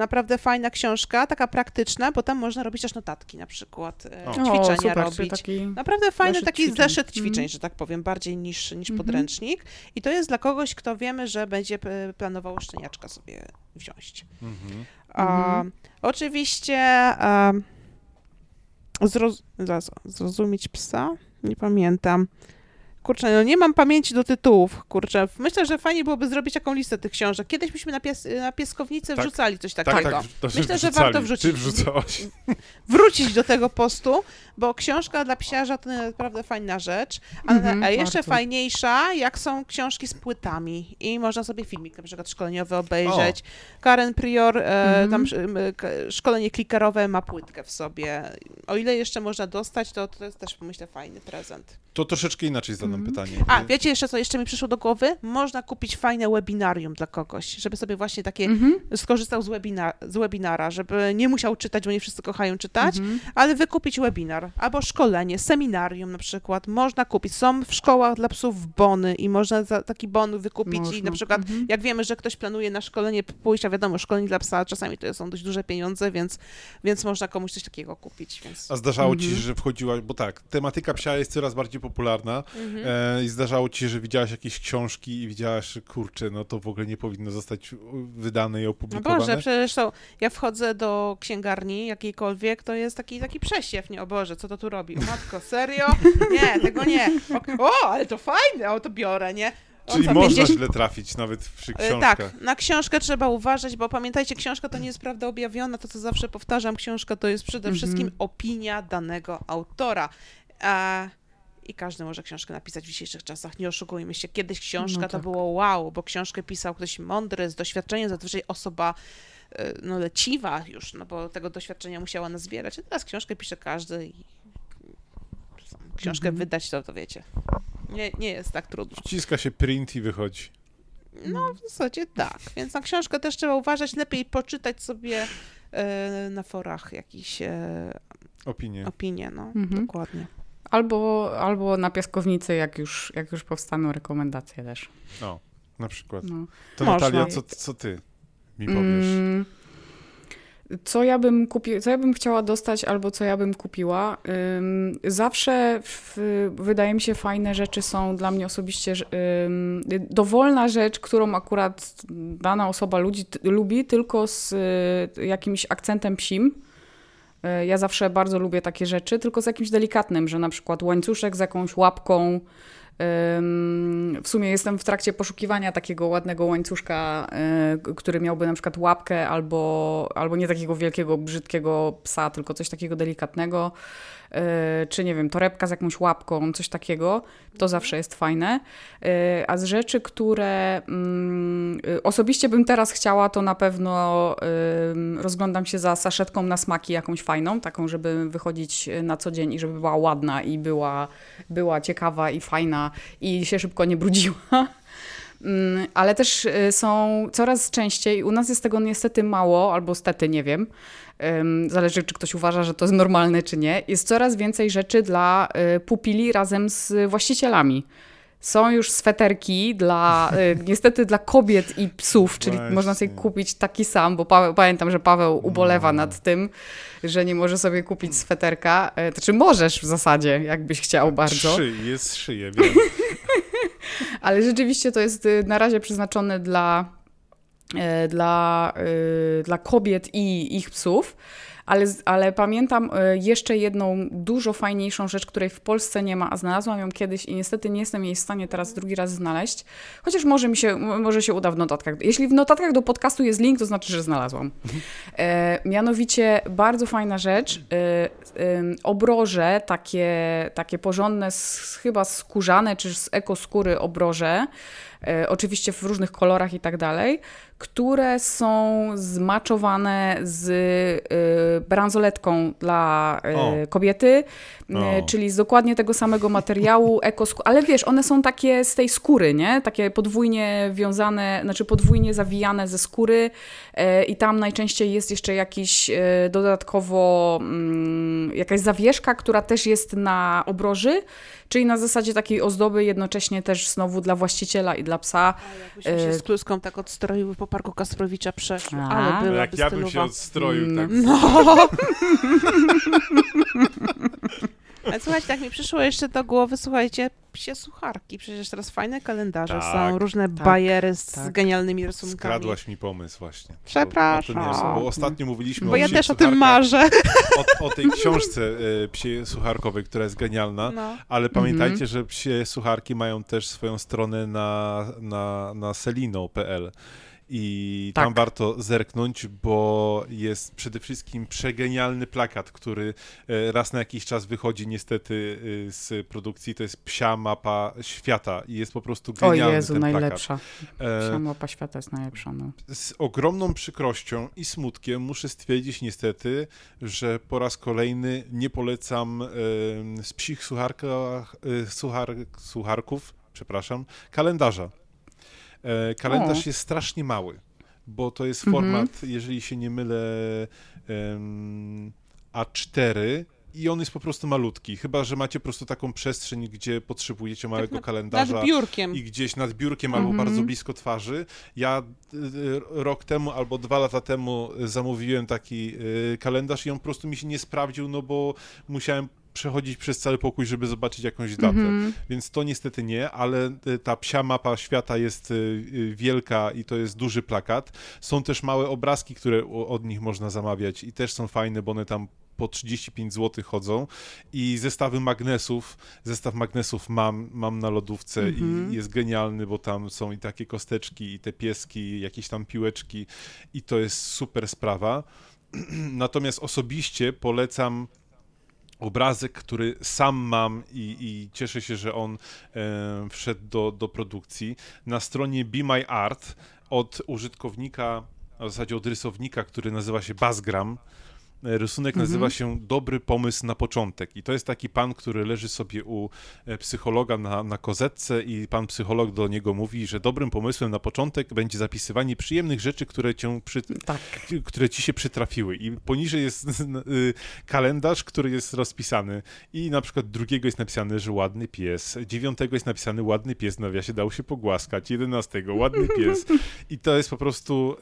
Naprawdę fajna książka, taka praktyczna, bo tam można robić też notatki na przykład, e, o. ćwiczenia o, super, robić. Naprawdę fajny taki ćwiczeń. zeszyt ćwiczeń, mm. że tak powiem, bardziej niż, niż mm -hmm. podręcznik. I to jest dla kogoś, kto wiemy, że będzie planował szczeniaczka sobie wziąć. Mm -hmm. A, oczywiście a, zroz, zrozumieć psa? Nie pamiętam. Kurczę, no nie mam pamięci do tytułów, kurczę. Myślę, że fajnie byłoby zrobić taką listę tych książek. Kiedyś myśmy na, pies, na pieskownicy tak, wrzucali coś tak, takiego. Tak, tak, Myślę, że warto wrzucić.
Ty wrzucałaś. [LAUGHS]
Wrócić do tego postu, bo książka dla psiarza to naprawdę fajna rzecz. A, mhm, jeszcze warto. fajniejsza, jak są książki z płytami i można sobie filmik na przykład szkoleniowy obejrzeć. O. Karen Prior, e, mhm. tam szkolenie klikerowe ma płytkę w sobie. O ile jeszcze można dostać, to to jest też, myślę, fajny prezent.
To troszeczkę inaczej zadam zadam pytanie.
A, wiecie jeszcze co jeszcze mi przyszło do głowy? Można kupić fajne webinarium dla kogoś, żeby sobie właśnie takie
Mhm.
skorzystał z, webina, z webinara, żeby nie musiał czytać, bo nie wszyscy kochają czytać,
Mhm.
ale wykupić webinar albo szkolenie, seminarium na przykład. Można kupić. Są w szkołach dla psów bony i można za taki bon wykupić i
Można.
na przykład
Mhm.
jak wiemy, że ktoś planuje na szkolenie pójść, a wiadomo, szkolenie dla psa czasami to są dość duże pieniądze, więc, więc można komuś coś takiego kupić. Więc...
A zdarzało ci się,
Mhm.
że wchodziłaś, bo tak, tematyka psia jest coraz bardziej popularna
Mhm.
e, i zdarzało ci się, że widziałaś jakieś książki i widziałaś, kurczę, no to w ogóle nie powinno zostać wydane i
No
opublikowane.
Boże, przecież to, ja wchodzę do księgarni jakiejkolwiek, to jest taki, taki przesiew, nie, o Boże, co to tu robi? O matko, serio? Nie, tego nie. O, o ale to fajne, o to biorę, nie? O,
Czyli
co,
można
50
źle trafić nawet przy
E,
książkach.
Tak, na książkę trzeba uważać, bo pamiętajcie, książka to nie jest prawda objawiona, to co zawsze powtarzam, książka to jest przede
Mhm.
wszystkim opinia danego autora. A, I każdy może książkę napisać w dzisiejszych czasach, nie oszukujmy się. Kiedyś książka
No
to
tak.
było wow, bo książkę pisał ktoś mądry, z doświadczeniem, zazwyczaj osoba e, no, leciwa już, no bo tego doświadczenia musiała nazbierać. A teraz książkę pisze każdy i książkę
Mhm.
wydać, to, to wiecie. Nie, nie jest tak trudno.
Wciska się print i wychodzi.
No, w zasadzie tak. Więc na książkę też trzeba uważać, lepiej poczytać sobie e, na forach jakieś e,
Opinie.
opinie, no,
Mhm.
dokładnie.
Albo, albo na piaskownicy, jak już, jak już powstaną rekomendacje też.
O, na przykład.
No.
To
Można.
Natalia, co, co ty mi powiesz?
Mm, Co ja bym kupi, co ja bym chciała dostać, albo co ja bym kupiła. Ym, zawsze w, wydaje mi się fajne rzeczy są dla mnie osobiście ym, dowolna rzecz, którą akurat dana osoba ludzi, t, lubi, tylko z y, jakimś akcentem psim. Y, Ja zawsze bardzo lubię takie rzeczy, tylko z jakimś delikatnym, że na przykład łańcuszek z jakąś łapką. W sumie jestem w trakcie poszukiwania takiego ładnego łańcuszka, k- który miałby na przykład łapkę albo, albo nie takiego wielkiego, brzydkiego psa, tylko coś takiego delikatnego. Y, Czy nie wiem, torebka z jakąś łapką, coś takiego. To zawsze jest fajne. Y, A z rzeczy, które mm, osobiście bym teraz chciała, to na pewno rozglądam się za saszetką na smaki jakąś fajną, taką, żeby wychodzić na co dzień i żeby była ładna i była, była ciekawa i fajna i się szybko nie brudziła. Mm, Ale też y, są coraz częściej, u nas jest tego niestety mało, albo stety, nie wiem, zależy czy ktoś uważa, że to jest normalne czy nie, jest coraz więcej rzeczy dla y, pupili razem z właścicielami. Są już sweterki dla, y, [LAUGHS] niestety dla kobiet i psów, czyli
Właśnie.
można sobie kupić taki sam, bo Paweł, pamiętam, że Paweł ubolewa
No.
nad tym, że nie może sobie kupić sweterka. To czy możesz w zasadzie, jakbyś chciał bardzo.
Trzy, jest szyję, wiem. [LAUGHS]
Ale rzeczywiście to jest y, na razie przeznaczone dla, e, dla, y, dla kobiet i ich psów. Ale, ale pamiętam e, jeszcze jedną dużo fajniejszą rzecz, której w Polsce nie ma, a znalazłam ją kiedyś i niestety nie jestem jej w stanie teraz drugi raz znaleźć. Chociaż może mi się, może się uda w notatkach. Jeśli w notatkach do podcastu jest link, to znaczy, że znalazłam. E, mianowicie bardzo fajna rzecz. E, em, obroże, takie, takie porządne, z, chyba skórzane czy z ekoskóry obroże, e, oczywiście w różnych kolorach i tak dalej, które są zmaczowane z e, bransoletką dla
O.
kobiety, e,
O.
czyli z dokładnie tego samego materiału, [LAUGHS] ekoskóry, ale wiesz, one są takie z tej skóry, nie? Takie podwójnie wiązane, znaczy podwójnie zawijane ze skóry e, i tam najczęściej jest jeszcze jakiś e, dodatkowo mm, jakaś zawieszka, która też jest na obroży, czyli na zasadzie takiej ozdoby jednocześnie też znowu dla właściciela i dla psa.
Jakbyśmy się z kluską tak odstroiły po parku Kasprowicza przeszły,
A.
ale
No
byłaby
jak ja bym się
stylowa.
odstroił,
Mm.
tak.
No. [LAUGHS] Ale słuchajcie, tak mi przyszło jeszcze do głowy, słuchajcie, psie sucharki. Przecież teraz fajne kalendarze
Tak,
są, różne
tak,
bajery z
tak.
genialnymi rysunkami.
Skradłaś mi pomysł właśnie.
Przepraszam.
Bo, nie, bo ostatnio mówiliśmy
Bo
o
ja też o tym marzę.
O, o tej książce e, psiej sucharkowej, która jest genialna.
No.
Ale
Mhm.
pamiętajcie, że psie sucharki mają też swoją stronę na, na, na selino.pl i
Tak.
tam warto zerknąć, bo jest przede wszystkim przegenialny plakat, który e, raz na jakiś czas wychodzi niestety e, z produkcji. To jest psia mapa świata i jest po prostu
O
genialny
Jezu,
ten
najlepsza.
E,
Psia mapa świata jest najlepsza, no.
z ogromną przykrością i smutkiem muszę stwierdzić niestety, że po raz kolejny nie polecam z psich słucharków, przepraszam, kalendarza. E, kalendarz jest strasznie mały, bo to jest
Mhm.
format, jeżeli się nie mylę, em, A4 i on jest po prostu malutki, chyba że macie po prostu taką przestrzeń, gdzie potrzebujecie małego
na-
kalendarza
Nad biurkiem.
i gdzieś nad biurkiem albo
Mhm.
bardzo blisko twarzy. Ja y, y, rok temu albo dwa lata temu zamówiłem taki kalendarz i on po prostu mi się nie sprawdził, no bo musiałem przechodzić przez cały pokój, żeby zobaczyć jakąś datę.
Mhm.
Więc to niestety nie, ale y, ta psia mapa świata jest y, y, wielka i to jest duży plakat. Są też małe obrazki, które od nich można zamawiać i też są fajne, bo one tam po 35 zł chodzą i zestawy magnesów, zestaw magnesów mam, mam na lodówce
Mhm.
i jest genialny, bo tam są i takie kosteczki, i te pieski, jakieś tam piłeczki i to jest super sprawa. [CLEARS THROAT] Natomiast osobiście polecam obrazek, który sam mam i, i cieszę się, że on e, wszedł do, do produkcji. Na stronie Be My Art od użytkownika, w zasadzie od rysownika, który nazywa się Bazgram. E, Rysunek
Mhm.
nazywa się Dobry pomysł na początek. I to jest taki pan, który leży sobie u e, psychologa na, na kozetce i pan psycholog do niego mówi, że dobrym pomysłem na początek będzie zapisywanie przyjemnych rzeczy, które cię przy,
Tak.
które ci się przytrafiły. I poniżej jest [LAUGHS] y, kalendarz, który jest rozpisany. I na przykład drugiego jest napisane, że ładny pies. Dziewiątego jest napisany ładny pies, w nawiasie dał się pogłaskać. Jedenastego ładny pies. [LAUGHS] I to jest po prostu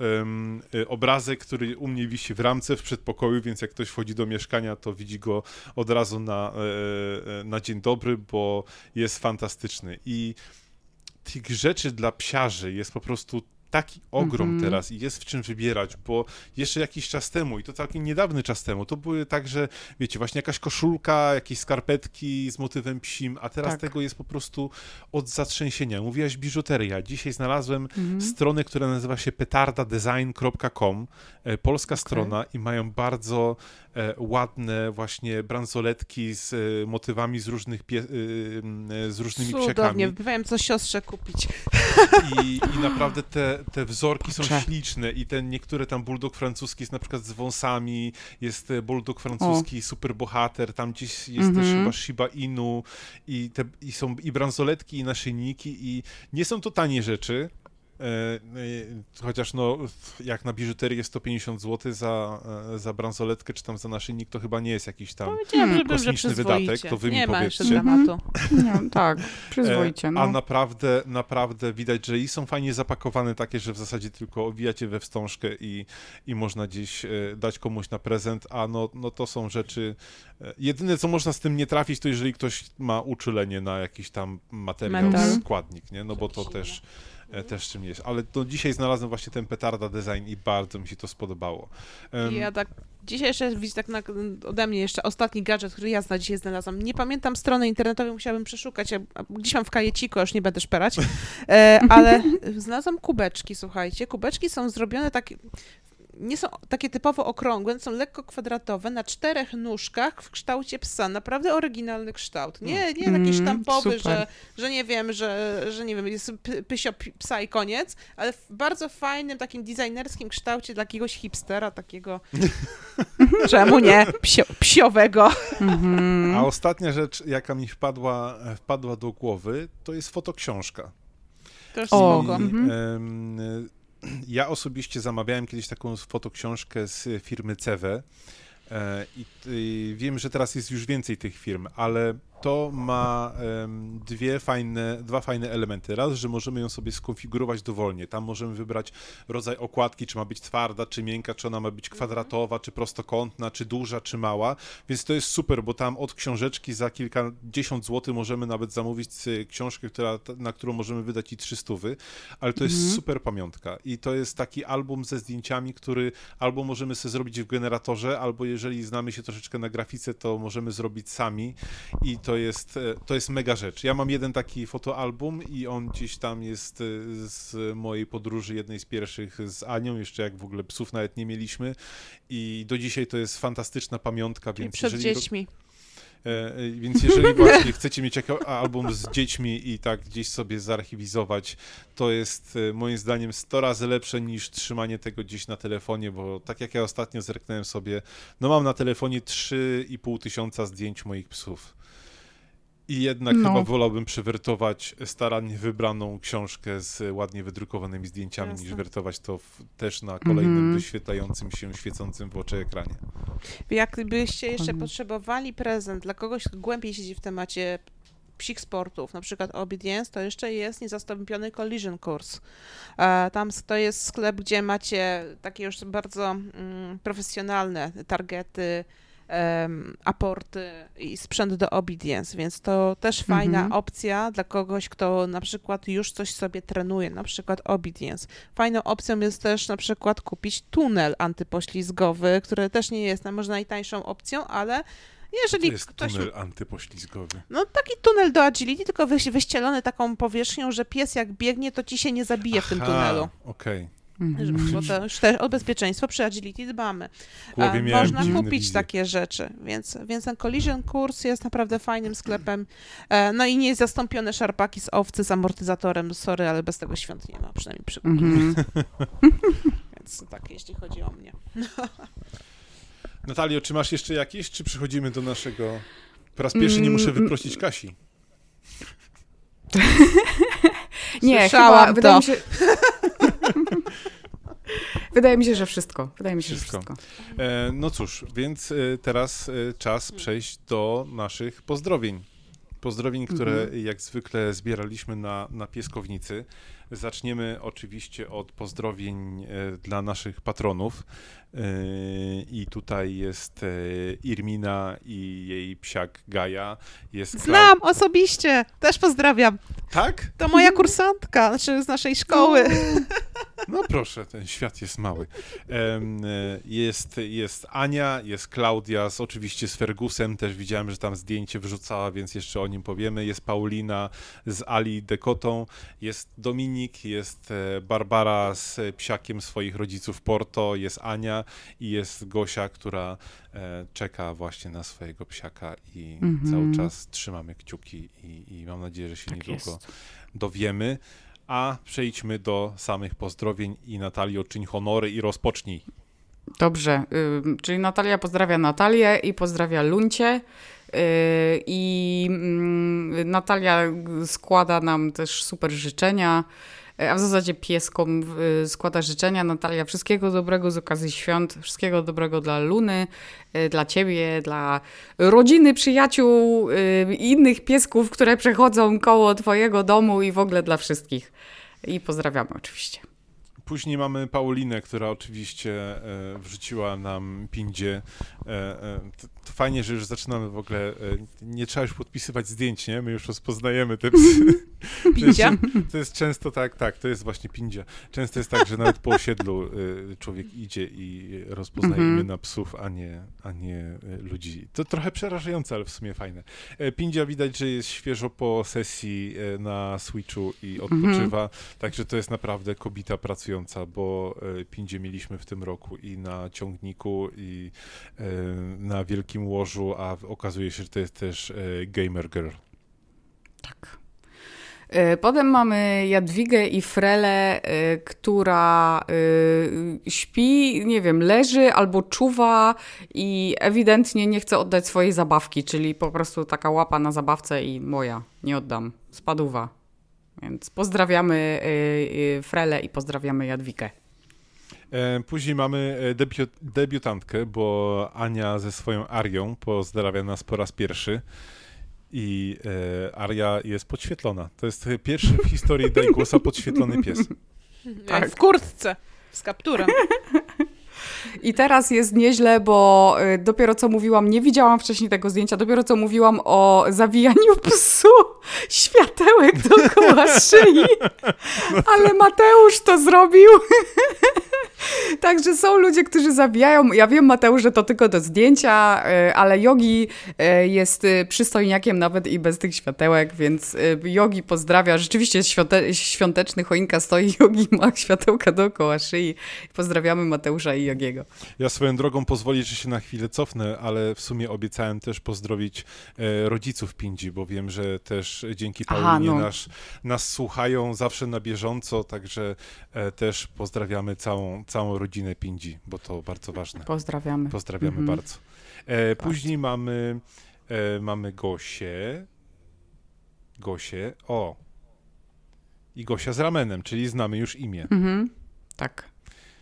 y, obrazek, który u mnie wisi w ramce w przedpokoju, więc jak ktoś wchodzi do mieszkania, to widzi go od razu na, e, e, na dzień dobry, bo jest fantastyczny. I tych rzeczy dla psiarzy jest po prostu taki ogrom
Mhm.
teraz i jest w czym wybierać, bo jeszcze jakiś czas temu, i to taki niedawny czas temu, to były także, wiecie, właśnie jakaś koszulka, jakieś skarpetki z motywem psim, a teraz
Tak.
tego jest po prostu od zatrzęsienia. Mówiłaś biżuteria. Dzisiaj znalazłem
Mhm.
stronę, która nazywa się petardadesign.com, e, polska
Okej.
strona i mają bardzo ładne właśnie bransoletki z e, motywami z różnych pie, y, z różnymi
Cudownie,
psiakami.
wybrałem co siostrze kupić.
I, I naprawdę te, te wzorki są śliczne i ten niektóre tam bulldog francuski jest na przykład z wąsami, jest e, bulldog francuski, super bohater, tam gdzieś jest też
Mhm.
chyba Shiba Inu i, te, i są i bransoletki i naszyjniki i nie są to tanie rzeczy. E, e, chociaż no, jak na biżuterię 150 zł za, e, za bransoletkę czy tam za naszyjnik, to chyba nie jest jakiś tam
Hmm,
kosmiczny wydatek, to wy mi
Nie ma
powiedzcie.
dramatu.
No, tak, przyzwoicie, no.
A naprawdę, naprawdę widać, że i są fajnie zapakowane takie, że w zasadzie tylko owijacie we wstążkę i, i można gdzieś dać komuś na prezent, a no, no to są rzeczy... Jedyne, co można z tym nie trafić, to jeżeli ktoś ma uczulenie na jakiś tam materiał,
Metal.
składnik, nie? No bo to też, e, też czym jest. Ale to dzisiaj znalazłem właśnie ten petarda design i bardzo mi się to spodobało.
I ja tak, dzisiaj jeszcze widzisz tak na, ode mnie jeszcze ostatni gadżet, który ja zna dzisiaj znalazłam. Nie pamiętam strony internetowej, musiałabym przeszukać, a, a gdzieś mam w kajeciku, już nie będę szperać, e, ale [LAUGHS] znalazłam kubeczki, słuchajcie. Kubeczki są zrobione takie, nie są takie typowo okrągłe, są lekko kwadratowe, na czterech nóżkach w kształcie psa. Naprawdę oryginalny kształt. Nie, nie taki
Mm,
sztampowy,
super.
że, że nie wiem, że, że nie wiem, jest pysio psa i koniec, ale w bardzo fajnym, takim designerskim kształcie dla jakiegoś hipstera, takiego, [LAUGHS] czemu nie, Psio, psiowego.
Mhm.
A ostatnia rzecz, jaka mi wpadła, wpadła do głowy, to jest fotoksiążka.
Też
O,
spoko.
I,
Mhm.
Ja osobiście zamawiałem kiedyś taką fotoksiążkę z firmy Cewe e, i wiem, że teraz jest już więcej tych firm, ale to ma dwie fajne, dwa fajne elementy. Raz, że możemy ją sobie skonfigurować dowolnie. Tam możemy wybrać rodzaj okładki, czy ma być twarda, czy miękka, czy ona ma być kwadratowa, czy prostokątna, czy duża, czy mała. Więc to jest super, bo tam od książeczki za kilkadziesiąt złotych możemy nawet zamówić książkę, która, na którą możemy wydać i 300, ale to jest
Mhm.
super pamiątka. I to jest taki album ze zdjęciami, który albo możemy sobie zrobić w generatorze, albo jeżeli znamy się troszeczkę na grafice, to możemy zrobić sami. I to jest, e, to jest mega rzecz. Ja mam jeden taki fotoalbum i on gdzieś tam jest e, z mojej podróży, jednej z pierwszych z Anią, jeszcze jak w ogóle psów nawet nie mieliśmy i do dzisiaj to jest fantastyczna pamiątka,
Czyli
więc
przed
jeżeli...
dziećmi.
E, Więc jeżeli właśnie chcecie mieć jakiś album z dziećmi i tak gdzieś sobie zarchiwizować, to jest moim zdaniem 100 razy lepsze niż trzymanie tego gdzieś na telefonie, bo tak jak ja ostatnio zerknąłem sobie, no mam na telefonie 3,5 tysiąca zdjęć moich psów. I jednak
No.
chyba wolałbym przewertować starannie wybraną książkę z ładnie wydrukowanymi zdjęciami, niż
Jasne.
wertować to w, też na kolejnym
Mhm.
wyświetlającym się, świecącym w oczy ekranie.
Jakbyście jeszcze potrzebowali prezent dla kogoś, kto głębiej siedzi w temacie psich sportów, na przykład obedience, to jeszcze jest niezastąpiony collision course. E, Tam to jest sklep, gdzie macie takie już bardzo mm, profesjonalne targety, aporty i sprzęt do obedience, więc to też fajna
Mhm.
opcja dla kogoś, kto na przykład już coś sobie trenuje, na przykład obedience. Fajną opcją jest też na przykład kupić tunel antypoślizgowy, który też nie jest może najtańszą opcją, ale
To
jeżeli
jest
ktoś...
tunel antypoślizgowy.
No taki tunel do agility, tylko wyś- wyścielony taką powierzchnią, że pies jak biegnie, to ci się nie zabije w tym
Aha,
tunelu.
Okej.
Mhm.
Bo to już też o bezpieczeństwo przy agility dbamy. E, Można kupić takie rzeczy, więc, więc ten collision kurs jest naprawdę fajnym sklepem. E, No i nie jest zastąpione szarpaki z owcy z amortyzatorem, sorry, ale bez tego świąt nie ma, przynajmniej przy
Mhm. [LAUGHS]
Więc tak, jeśli chodzi o mnie. [LAUGHS]
Natalio, czy masz jeszcze jakieś, czy przechodzimy do naszego... Po raz pierwszy nie muszę
Mm,
wyprosić Kasi. [LAUGHS]
Nie,
Słyszałam
chyba, wydaje
to.
mi się... wydaje mi się, że wszystko. Wydaje mi się,
Wszystko.
że wszystko.
E, no cóż, więc e, teraz e, czas przejść do naszych pozdrowień. Pozdrowień, które
Mhm.
jak zwykle zbieraliśmy na, na pieskownicy. Zaczniemy oczywiście od pozdrowień e, dla naszych patronów. I tutaj jest Irmina i jej psiak Gaja. Jest Klau-
Znam osobiście, też pozdrawiam.
Tak?
To moja kursantka, znaczy z naszej szkoły.
No proszę, ten świat jest mały. E, Jest, jest Ania, jest Klaudia, z, oczywiście z Fergusem, też widziałem, że tam zdjęcie wyrzucała, więc jeszcze o nim powiemy. Jest Paulina z Ali Dekotą, jest Dominik, jest e, Barbara z psiakiem swoich rodziców Porto, jest Ania i jest Gosia, która e, czeka właśnie na swojego psiaka i
Mhm.
cały czas trzymamy kciuki i, i mam nadzieję, że się
Tak
niedługo
jest.
dowiemy. A przejdźmy do samych pozdrowień i Natalio, czyń honory i rozpocznij.
Dobrze, czyli Natalia pozdrawia Natalię i pozdrawia Luncie. Yy, I mm, Natalia składa nam też super życzenia, a w zasadzie pieskom yy, składa życzenia. Natalia, wszystkiego dobrego z okazji świąt, wszystkiego dobrego dla Luny, yy, dla ciebie, dla rodziny, przyjaciół yy, i innych piesków, które przechodzą koło twojego domu i w ogóle dla wszystkich. I pozdrawiamy oczywiście.
Później mamy Paulinę, która oczywiście e, wrzuciła nam pindzie. To, fajnie, że już zaczynamy w ogóle. E, nie trzeba już podpisywać zdjęć, nie? My już rozpoznajemy te psy. [LAUGHS]
Pindzia?
To jest często tak, tak, to jest właśnie pindzia. Często jest tak, że nawet po osiedlu e, człowiek idzie i rozpoznaje
Mhm.
imiona psów, a nie, a nie e, ludzi. To trochę przerażające, ale w sumie fajne. Pindzia widać, że jest świeżo po sesji na Switchu i odpoczywa. Także to jest naprawdę kobita pracująca, bo Pindzie mieliśmy w tym roku i na ciągniku, i na wielkim łożu, a okazuje się, że to jest też e, gamer girl.
Tak. Y, Potem mamy Jadwigę i Frelę, y, która śpi, nie wiem, leży albo czuwa i ewidentnie nie chce oddać swojej zabawki, czyli po prostu taka łapa na zabawce i moja, nie oddam, spaduwa. Więc pozdrawiamy Frelę i pozdrawiamy Jadwigę.
E, Później mamy e, debiu debiutantkę, bo Ania ze swoją Arią pozdrawia nas po raz pierwszy. I e, Aria jest podświetlona. To jest pierwszy w historii Daj Głosa podświetlony pies. [LAUGHS]
Tak.
W kurtce, z kapturem. [LAUGHS]
I teraz jest nieźle, bo y, dopiero co mówiłam, nie widziałam wcześniej tego zdjęcia, dopiero co mówiłam o zawijaniu [LAUGHS] psu światełek dookoła [LAUGHS] szyi, ale Mateusz to zrobił. [LAUGHS] Także są ludzie, którzy zabijają. Ja wiem, Mateusz, że to tylko do zdjęcia, e, ale Jogi e, jest przystojniakiem nawet i bez tych światełek, więc Jogi pozdrawia. Rzeczywiście świąte świąteczny choinka stoi, Jogi ma światełka dookoła szyi. Pozdrawiamy Mateusza i Jogiego.
Ja swoją drogą pozwolić, że się na chwilę cofnę, ale w sumie obiecałem też pozdrowić rodziców Pindzi, bo wiem, że też dzięki Paulinie Aha, no. nas, nas słuchają zawsze na bieżąco, także też pozdrawiamy całą, całą rodzinę Pindzi, bo to bardzo ważne.
Pozdrawiamy.
Pozdrawiamy mhm. bardzo. E, później mamy, e, mamy Gosię. Gosię. O. I Gosia z ramenem, czyli znamy już imię.
Mhm. Tak.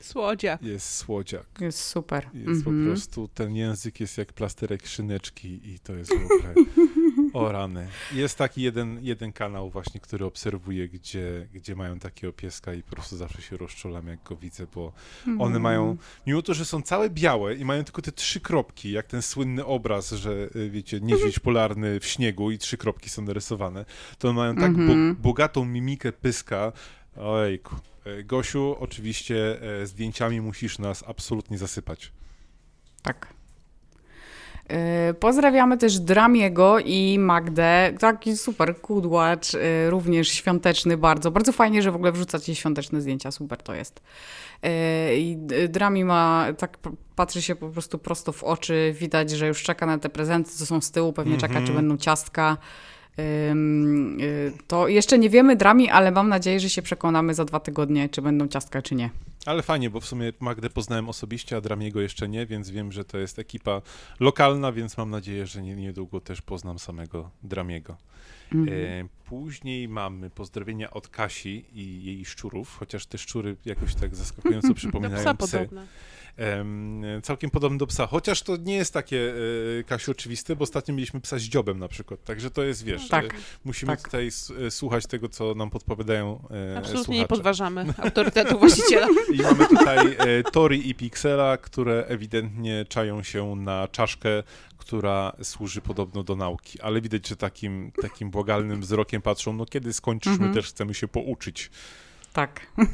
Słodziak.
Jest słodziak.
Jest super.
Jest mhm. po prostu, ten język jest jak plasterek szyneczki i to jest w ogóle [LAUGHS] o rany. Jest taki jeden, jeden kanał właśnie, który obserwuję, gdzie, gdzie mają takiego pieska i po prostu zawsze się rozczulam, jak go widzę, bo mm. one mają, mimo to, że są całe białe i mają tylko te trzy kropki, jak ten słynny obraz, że y, wiecie, niedźwiedź [LAUGHS] polarny w śniegu i trzy kropki są narysowane, to one mają tak mm -hmm. bo, mhm. bogatą mimikę pyska. Ojku. E, Gosiu, oczywiście e, zdjęciami musisz nas absolutnie zasypać.
Tak. E, pozdrawiamy też Dramiego i Magdę. Taki super kudłacz, również świąteczny bardzo. Bardzo fajnie, że w ogóle wrzucacie świąteczne zdjęcia. Super to jest. I Drami ma, tak patrzy się po prostu prosto w oczy. Widać, że już czeka na te prezenty, co są z tyłu. Pewnie mm -hmm. czeka, czy mhm. będą ciastka. To jeszcze nie wiemy Drami, ale mam nadzieję, że się przekonamy za dwa tygodnie, czy będą ciastka, czy nie.
Ale fajnie, bo w sumie Magdę poznałem osobiście, a Dramiego jeszcze nie, więc wiem, że to jest ekipa lokalna, więc mam nadzieję, że niedługo też poznam samego Dramiego. Mhm. E, później mamy pozdrowienia od Kasi i jej szczurów, chociaż te szczury jakoś tak zaskakująco [LAUGHS] przypominają psy. Podobne całkiem podobny do psa. Chociaż to nie jest takie, e, Kasiu, oczywiste, bo ostatnio mieliśmy psa z dziobem na przykład, także to jest, wiesz, tak, musimy tak. tutaj e, słuchać tego, co nam podpowiadają e,
Absolutnie słuchacze. nie podważamy [LAUGHS] autorytetu właściciela.
I mamy tutaj Tori i Pixela, które ewidentnie czają się na czaszkę, która służy podobno do nauki, ale widać, że takim, takim błagalnym wzrokiem patrzą, no kiedy skończysz, my mhm. też chcemy się pouczyć.
Tak. [LAUGHS]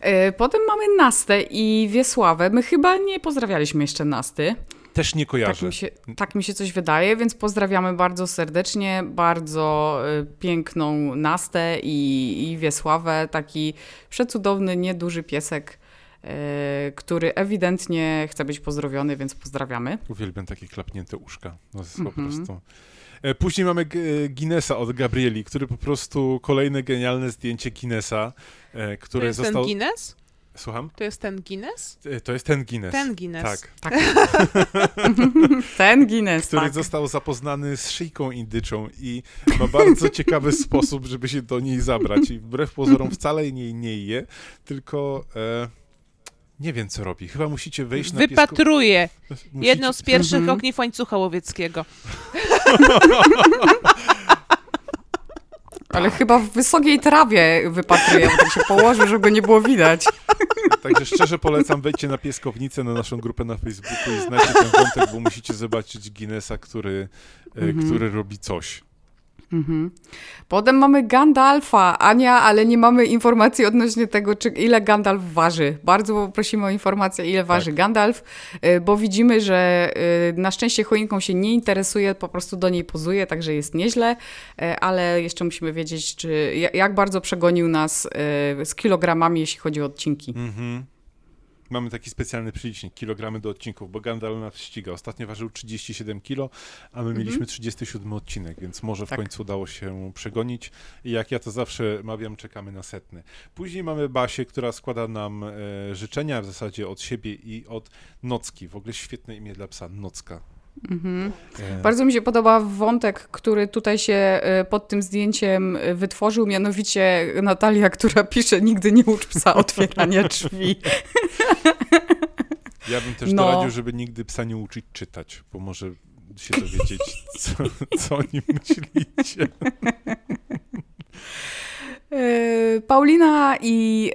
E, potem mamy Nastę i Wiesławę. My chyba nie pozdrawialiśmy jeszcze Nasty.
Też nie kojarzę.
Tak mi, się, tak mi się coś wydaje, więc pozdrawiamy bardzo serdecznie, bardzo e, piękną Nastę i, i Wiesławę. Taki przecudowny, nieduży piesek, e, który ewidentnie chce być pozdrowiony, więc pozdrawiamy.
Uwielbiam takie klapnięte uszka. No, jest mm -hmm. po mhm. prostu... E, później mamy Guinnessa od Gabrieli, który po prostu kolejne genialne zdjęcie Guinnessa, e, które to
jest
został...
ten Guinness?
Słucham?
To jest ten Guinness?
E, to jest ten Guinness.
Ten Guinness.
Tak. [LAUGHS]
tak. ten Guinness,
Który
tak.
został zapoznany z szyjką indyczą i ma bardzo ciekawy sposób, żeby się do niej zabrać. I wbrew pozorom wcale jej nie je, tylko... E nie wiem, co robi. Chyba musicie wejść na
Wypatruje. Musicie... Jedno z pierwszych mhm. ogniw łańcucha łowieckiego. [LAUGHS]
Ale chyba w wysokiej trawie wypatruje, bo tak się położył, żeby go nie było widać. [LAUGHS]
Także szczerze polecam, wejdźcie na Pieskownicę, na naszą grupę na Facebooku i znajdźcie ten wątek, bo musicie zobaczyć Guinnessa, który, e, mhm. który robi coś.
Mhm. Potem mamy Gandalfa, Ania, ale nie mamy informacji odnośnie tego, czy, ile Gandalf waży. Bardzo prosimy o informację, ile waży tak. Gandalf, y, bo widzimy, że y, na szczęście choinką się nie interesuje, po prostu do niej pozuje, także jest nieźle, y, ale jeszcze musimy wiedzieć, czy, jak bardzo przegonił nas z kilogramami, jeśli chodzi o odcinki. Mhm.
Mamy taki specjalny przelicznik, kilogramy do odcinków, bo Gandalf nas ściga. Ostatnio ważył 37 kilo, a my mhm. mieliśmy 37 odcinek, więc może w tak. końcu udało się przegonić. I jak ja to zawsze mawiam, czekamy na setny. Później mamy Basię, która składa nam e, życzenia w zasadzie od siebie i od Nocki. W ogóle świetne imię dla psa, Nocka.
Mhm. E. Bardzo mi się podoba wątek, który tutaj się e, pod tym zdjęciem e, wytworzył, mianowicie Natalia, która pisze nigdy nie ucz psa otwierania drzwi. [LAUGHS]
Ja bym też no. doradził, żeby nigdy psa nie uczyć czytać, bo może się dowiedzieć, co, co o nim myślicie.
Paulina i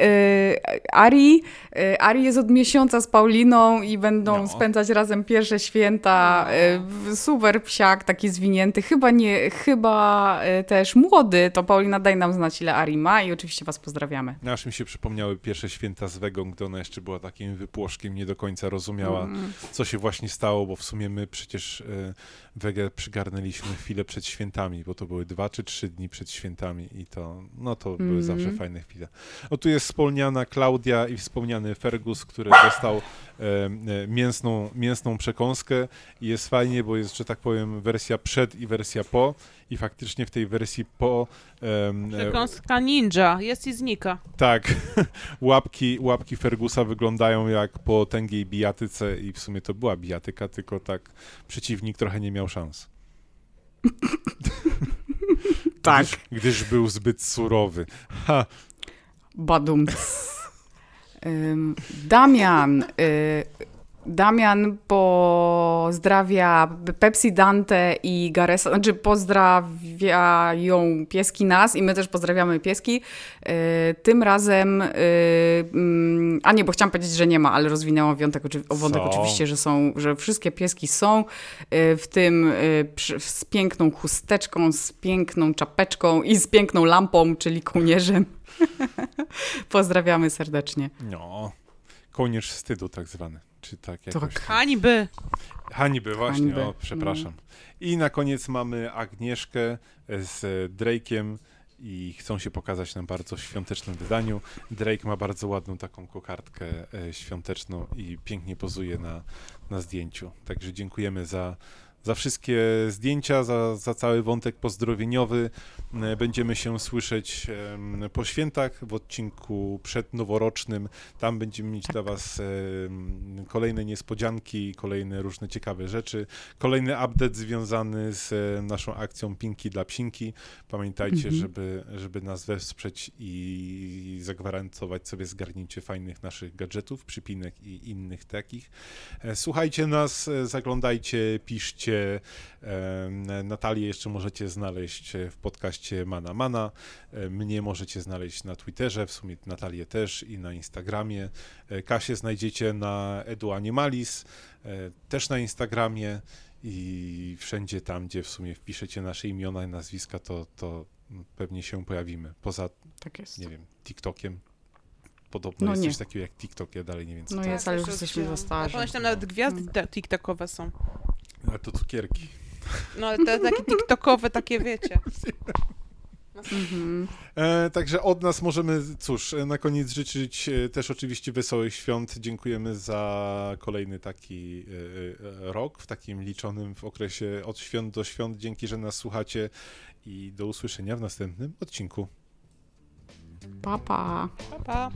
Ari E, Ari jest od miesiąca z Pauliną i będą
No.
spędzać razem pierwsze święta. E, Super psiak, taki zwinięty. Chyba nie, chyba e, też młody. To Paulina, daj nam znać, ile Ari ma i oczywiście was pozdrawiamy.
Aż mi się przypomniały pierwsze święta z Wegą, gdy ona jeszcze była takim wypłoszkiem, nie do końca rozumiała,
Mm.
co się właśnie stało, bo w sumie my przecież Wegę przygarnęliśmy chwilę przed świętami, bo to były dwa czy trzy dni przed świętami i to, no to były
Mhm.
zawsze fajne chwile. O, tu jest wspomniana Klaudia i wspomniany Fergus, który dostał e, mięsną, mięsną przekąskę i jest fajnie, bo jest, że tak powiem, wersja przed i wersja po i faktycznie w tej wersji po e,
Przekąska ninja, jest i znika.
tak, [LAUGHS] łapki, łapki Fergusa wyglądają jak po tęgiej bijatyce i w sumie to była bijatyka, tylko tak przeciwnik trochę nie miał szans.
Tak.
Gdyż, gdyż był zbyt surowy. Ha,
Badum. Damian. Damian pozdrawia Pepsi Dante i Garesa, znaczy pozdrawiają pieski nas i my też pozdrawiamy pieski. Y, Tym razem, y, mm, a nie, bo chciałam powiedzieć, że nie ma, ale rozwinęłam wątek, wątek oczywiście, że są, że wszystkie pieski są, y, w tym z piękną chusteczką, z piękną czapeczką i z piękną lampą, czyli kołnierzem. [LAUGHS] Pozdrawiamy serdecznie.
no, kołnierz wstydu tak zwany, czy tak jakoś.
Tak.
Hańby.
Hańby, właśnie,
Hańby.
o, przepraszam. I na koniec mamy Agnieszkę z Drake'iem i chcą się pokazać na bardzo świątecznym wydaniu. Drake ma bardzo ładną taką kokardkę e, świąteczną i pięknie pozuje na, na zdjęciu. Także dziękujemy za, za wszystkie zdjęcia, za, za cały wątek pozdrowieniowy. E, Będziemy się słyszeć po świętach w odcinku przednoworocznym. Tam będziemy mieć dla Was em, kolejne niespodzianki, kolejne różne ciekawe rzeczy. Kolejny update związany z e, naszą akcją Pinki dla Psinki. Pamiętajcie,
Mhm.
żeby, żeby nas wesprzeć i zagwarantować sobie zgarnięcie fajnych naszych gadżetów, przypinek i innych takich. E, Słuchajcie nas, zaglądajcie, piszcie. Em, Natalię jeszcze możecie znaleźć w podcaście Mana Mana. Mnie możecie znaleźć na Twitterze, w sumie Natalię też i na Instagramie. E, Kasię znajdziecie na Edu Animalis, e, też na Instagramie i wszędzie tam, gdzie w sumie wpiszecie nasze imiona i nazwiska, to, to pewnie się pojawimy. Poza,
Tak jest.
nie wiem, TikTokiem. Podobno
No
jest
nie.
coś takiego jak TikTok, ja dalej nie wiem co
No
to
jest, ale już jesteśmy za starzy.
Ponoć tam nawet gwiazdy ta- tiktokowe są.
Ale to cukierki.
No ale te takie tiktokowe, takie wiecie.
Mhm.
E, także od nas możemy, cóż, na koniec życzyć e, też oczywiście wesołych świąt. Dziękujemy za kolejny taki e, e, rok, w takim liczonym w okresie od świąt do świąt. Dzięki, że nas słuchacie i do usłyszenia w następnym odcinku.
Pa, pa.
Pa, pa.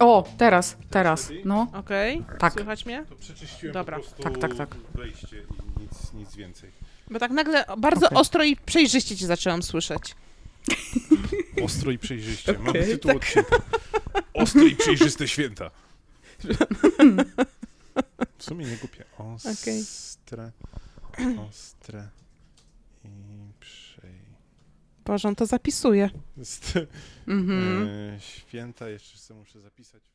O, teraz, teraz. No,
Okej,
tak.
słychać mnie?
To przeczyściłem
Dobra.
po prostu
Tak, tak, tak.
wejście i nic, nic więcej.
Bo tak nagle bardzo
Okej.
ostro i przejrzyście cię zaczęłam słyszeć. [LAUGHS]
Ostro i przejrzyście. Mamy
Okej,
tytuł odcinka. Ostre i przejrzyste święta. [LAUGHS] W sumie nie głupie.
Okej.
Ostre, ostre i przejrzyste.
Boże, on to zapisuje.
Mhm.
E, święta, jeszcze sobie muszę zapisać.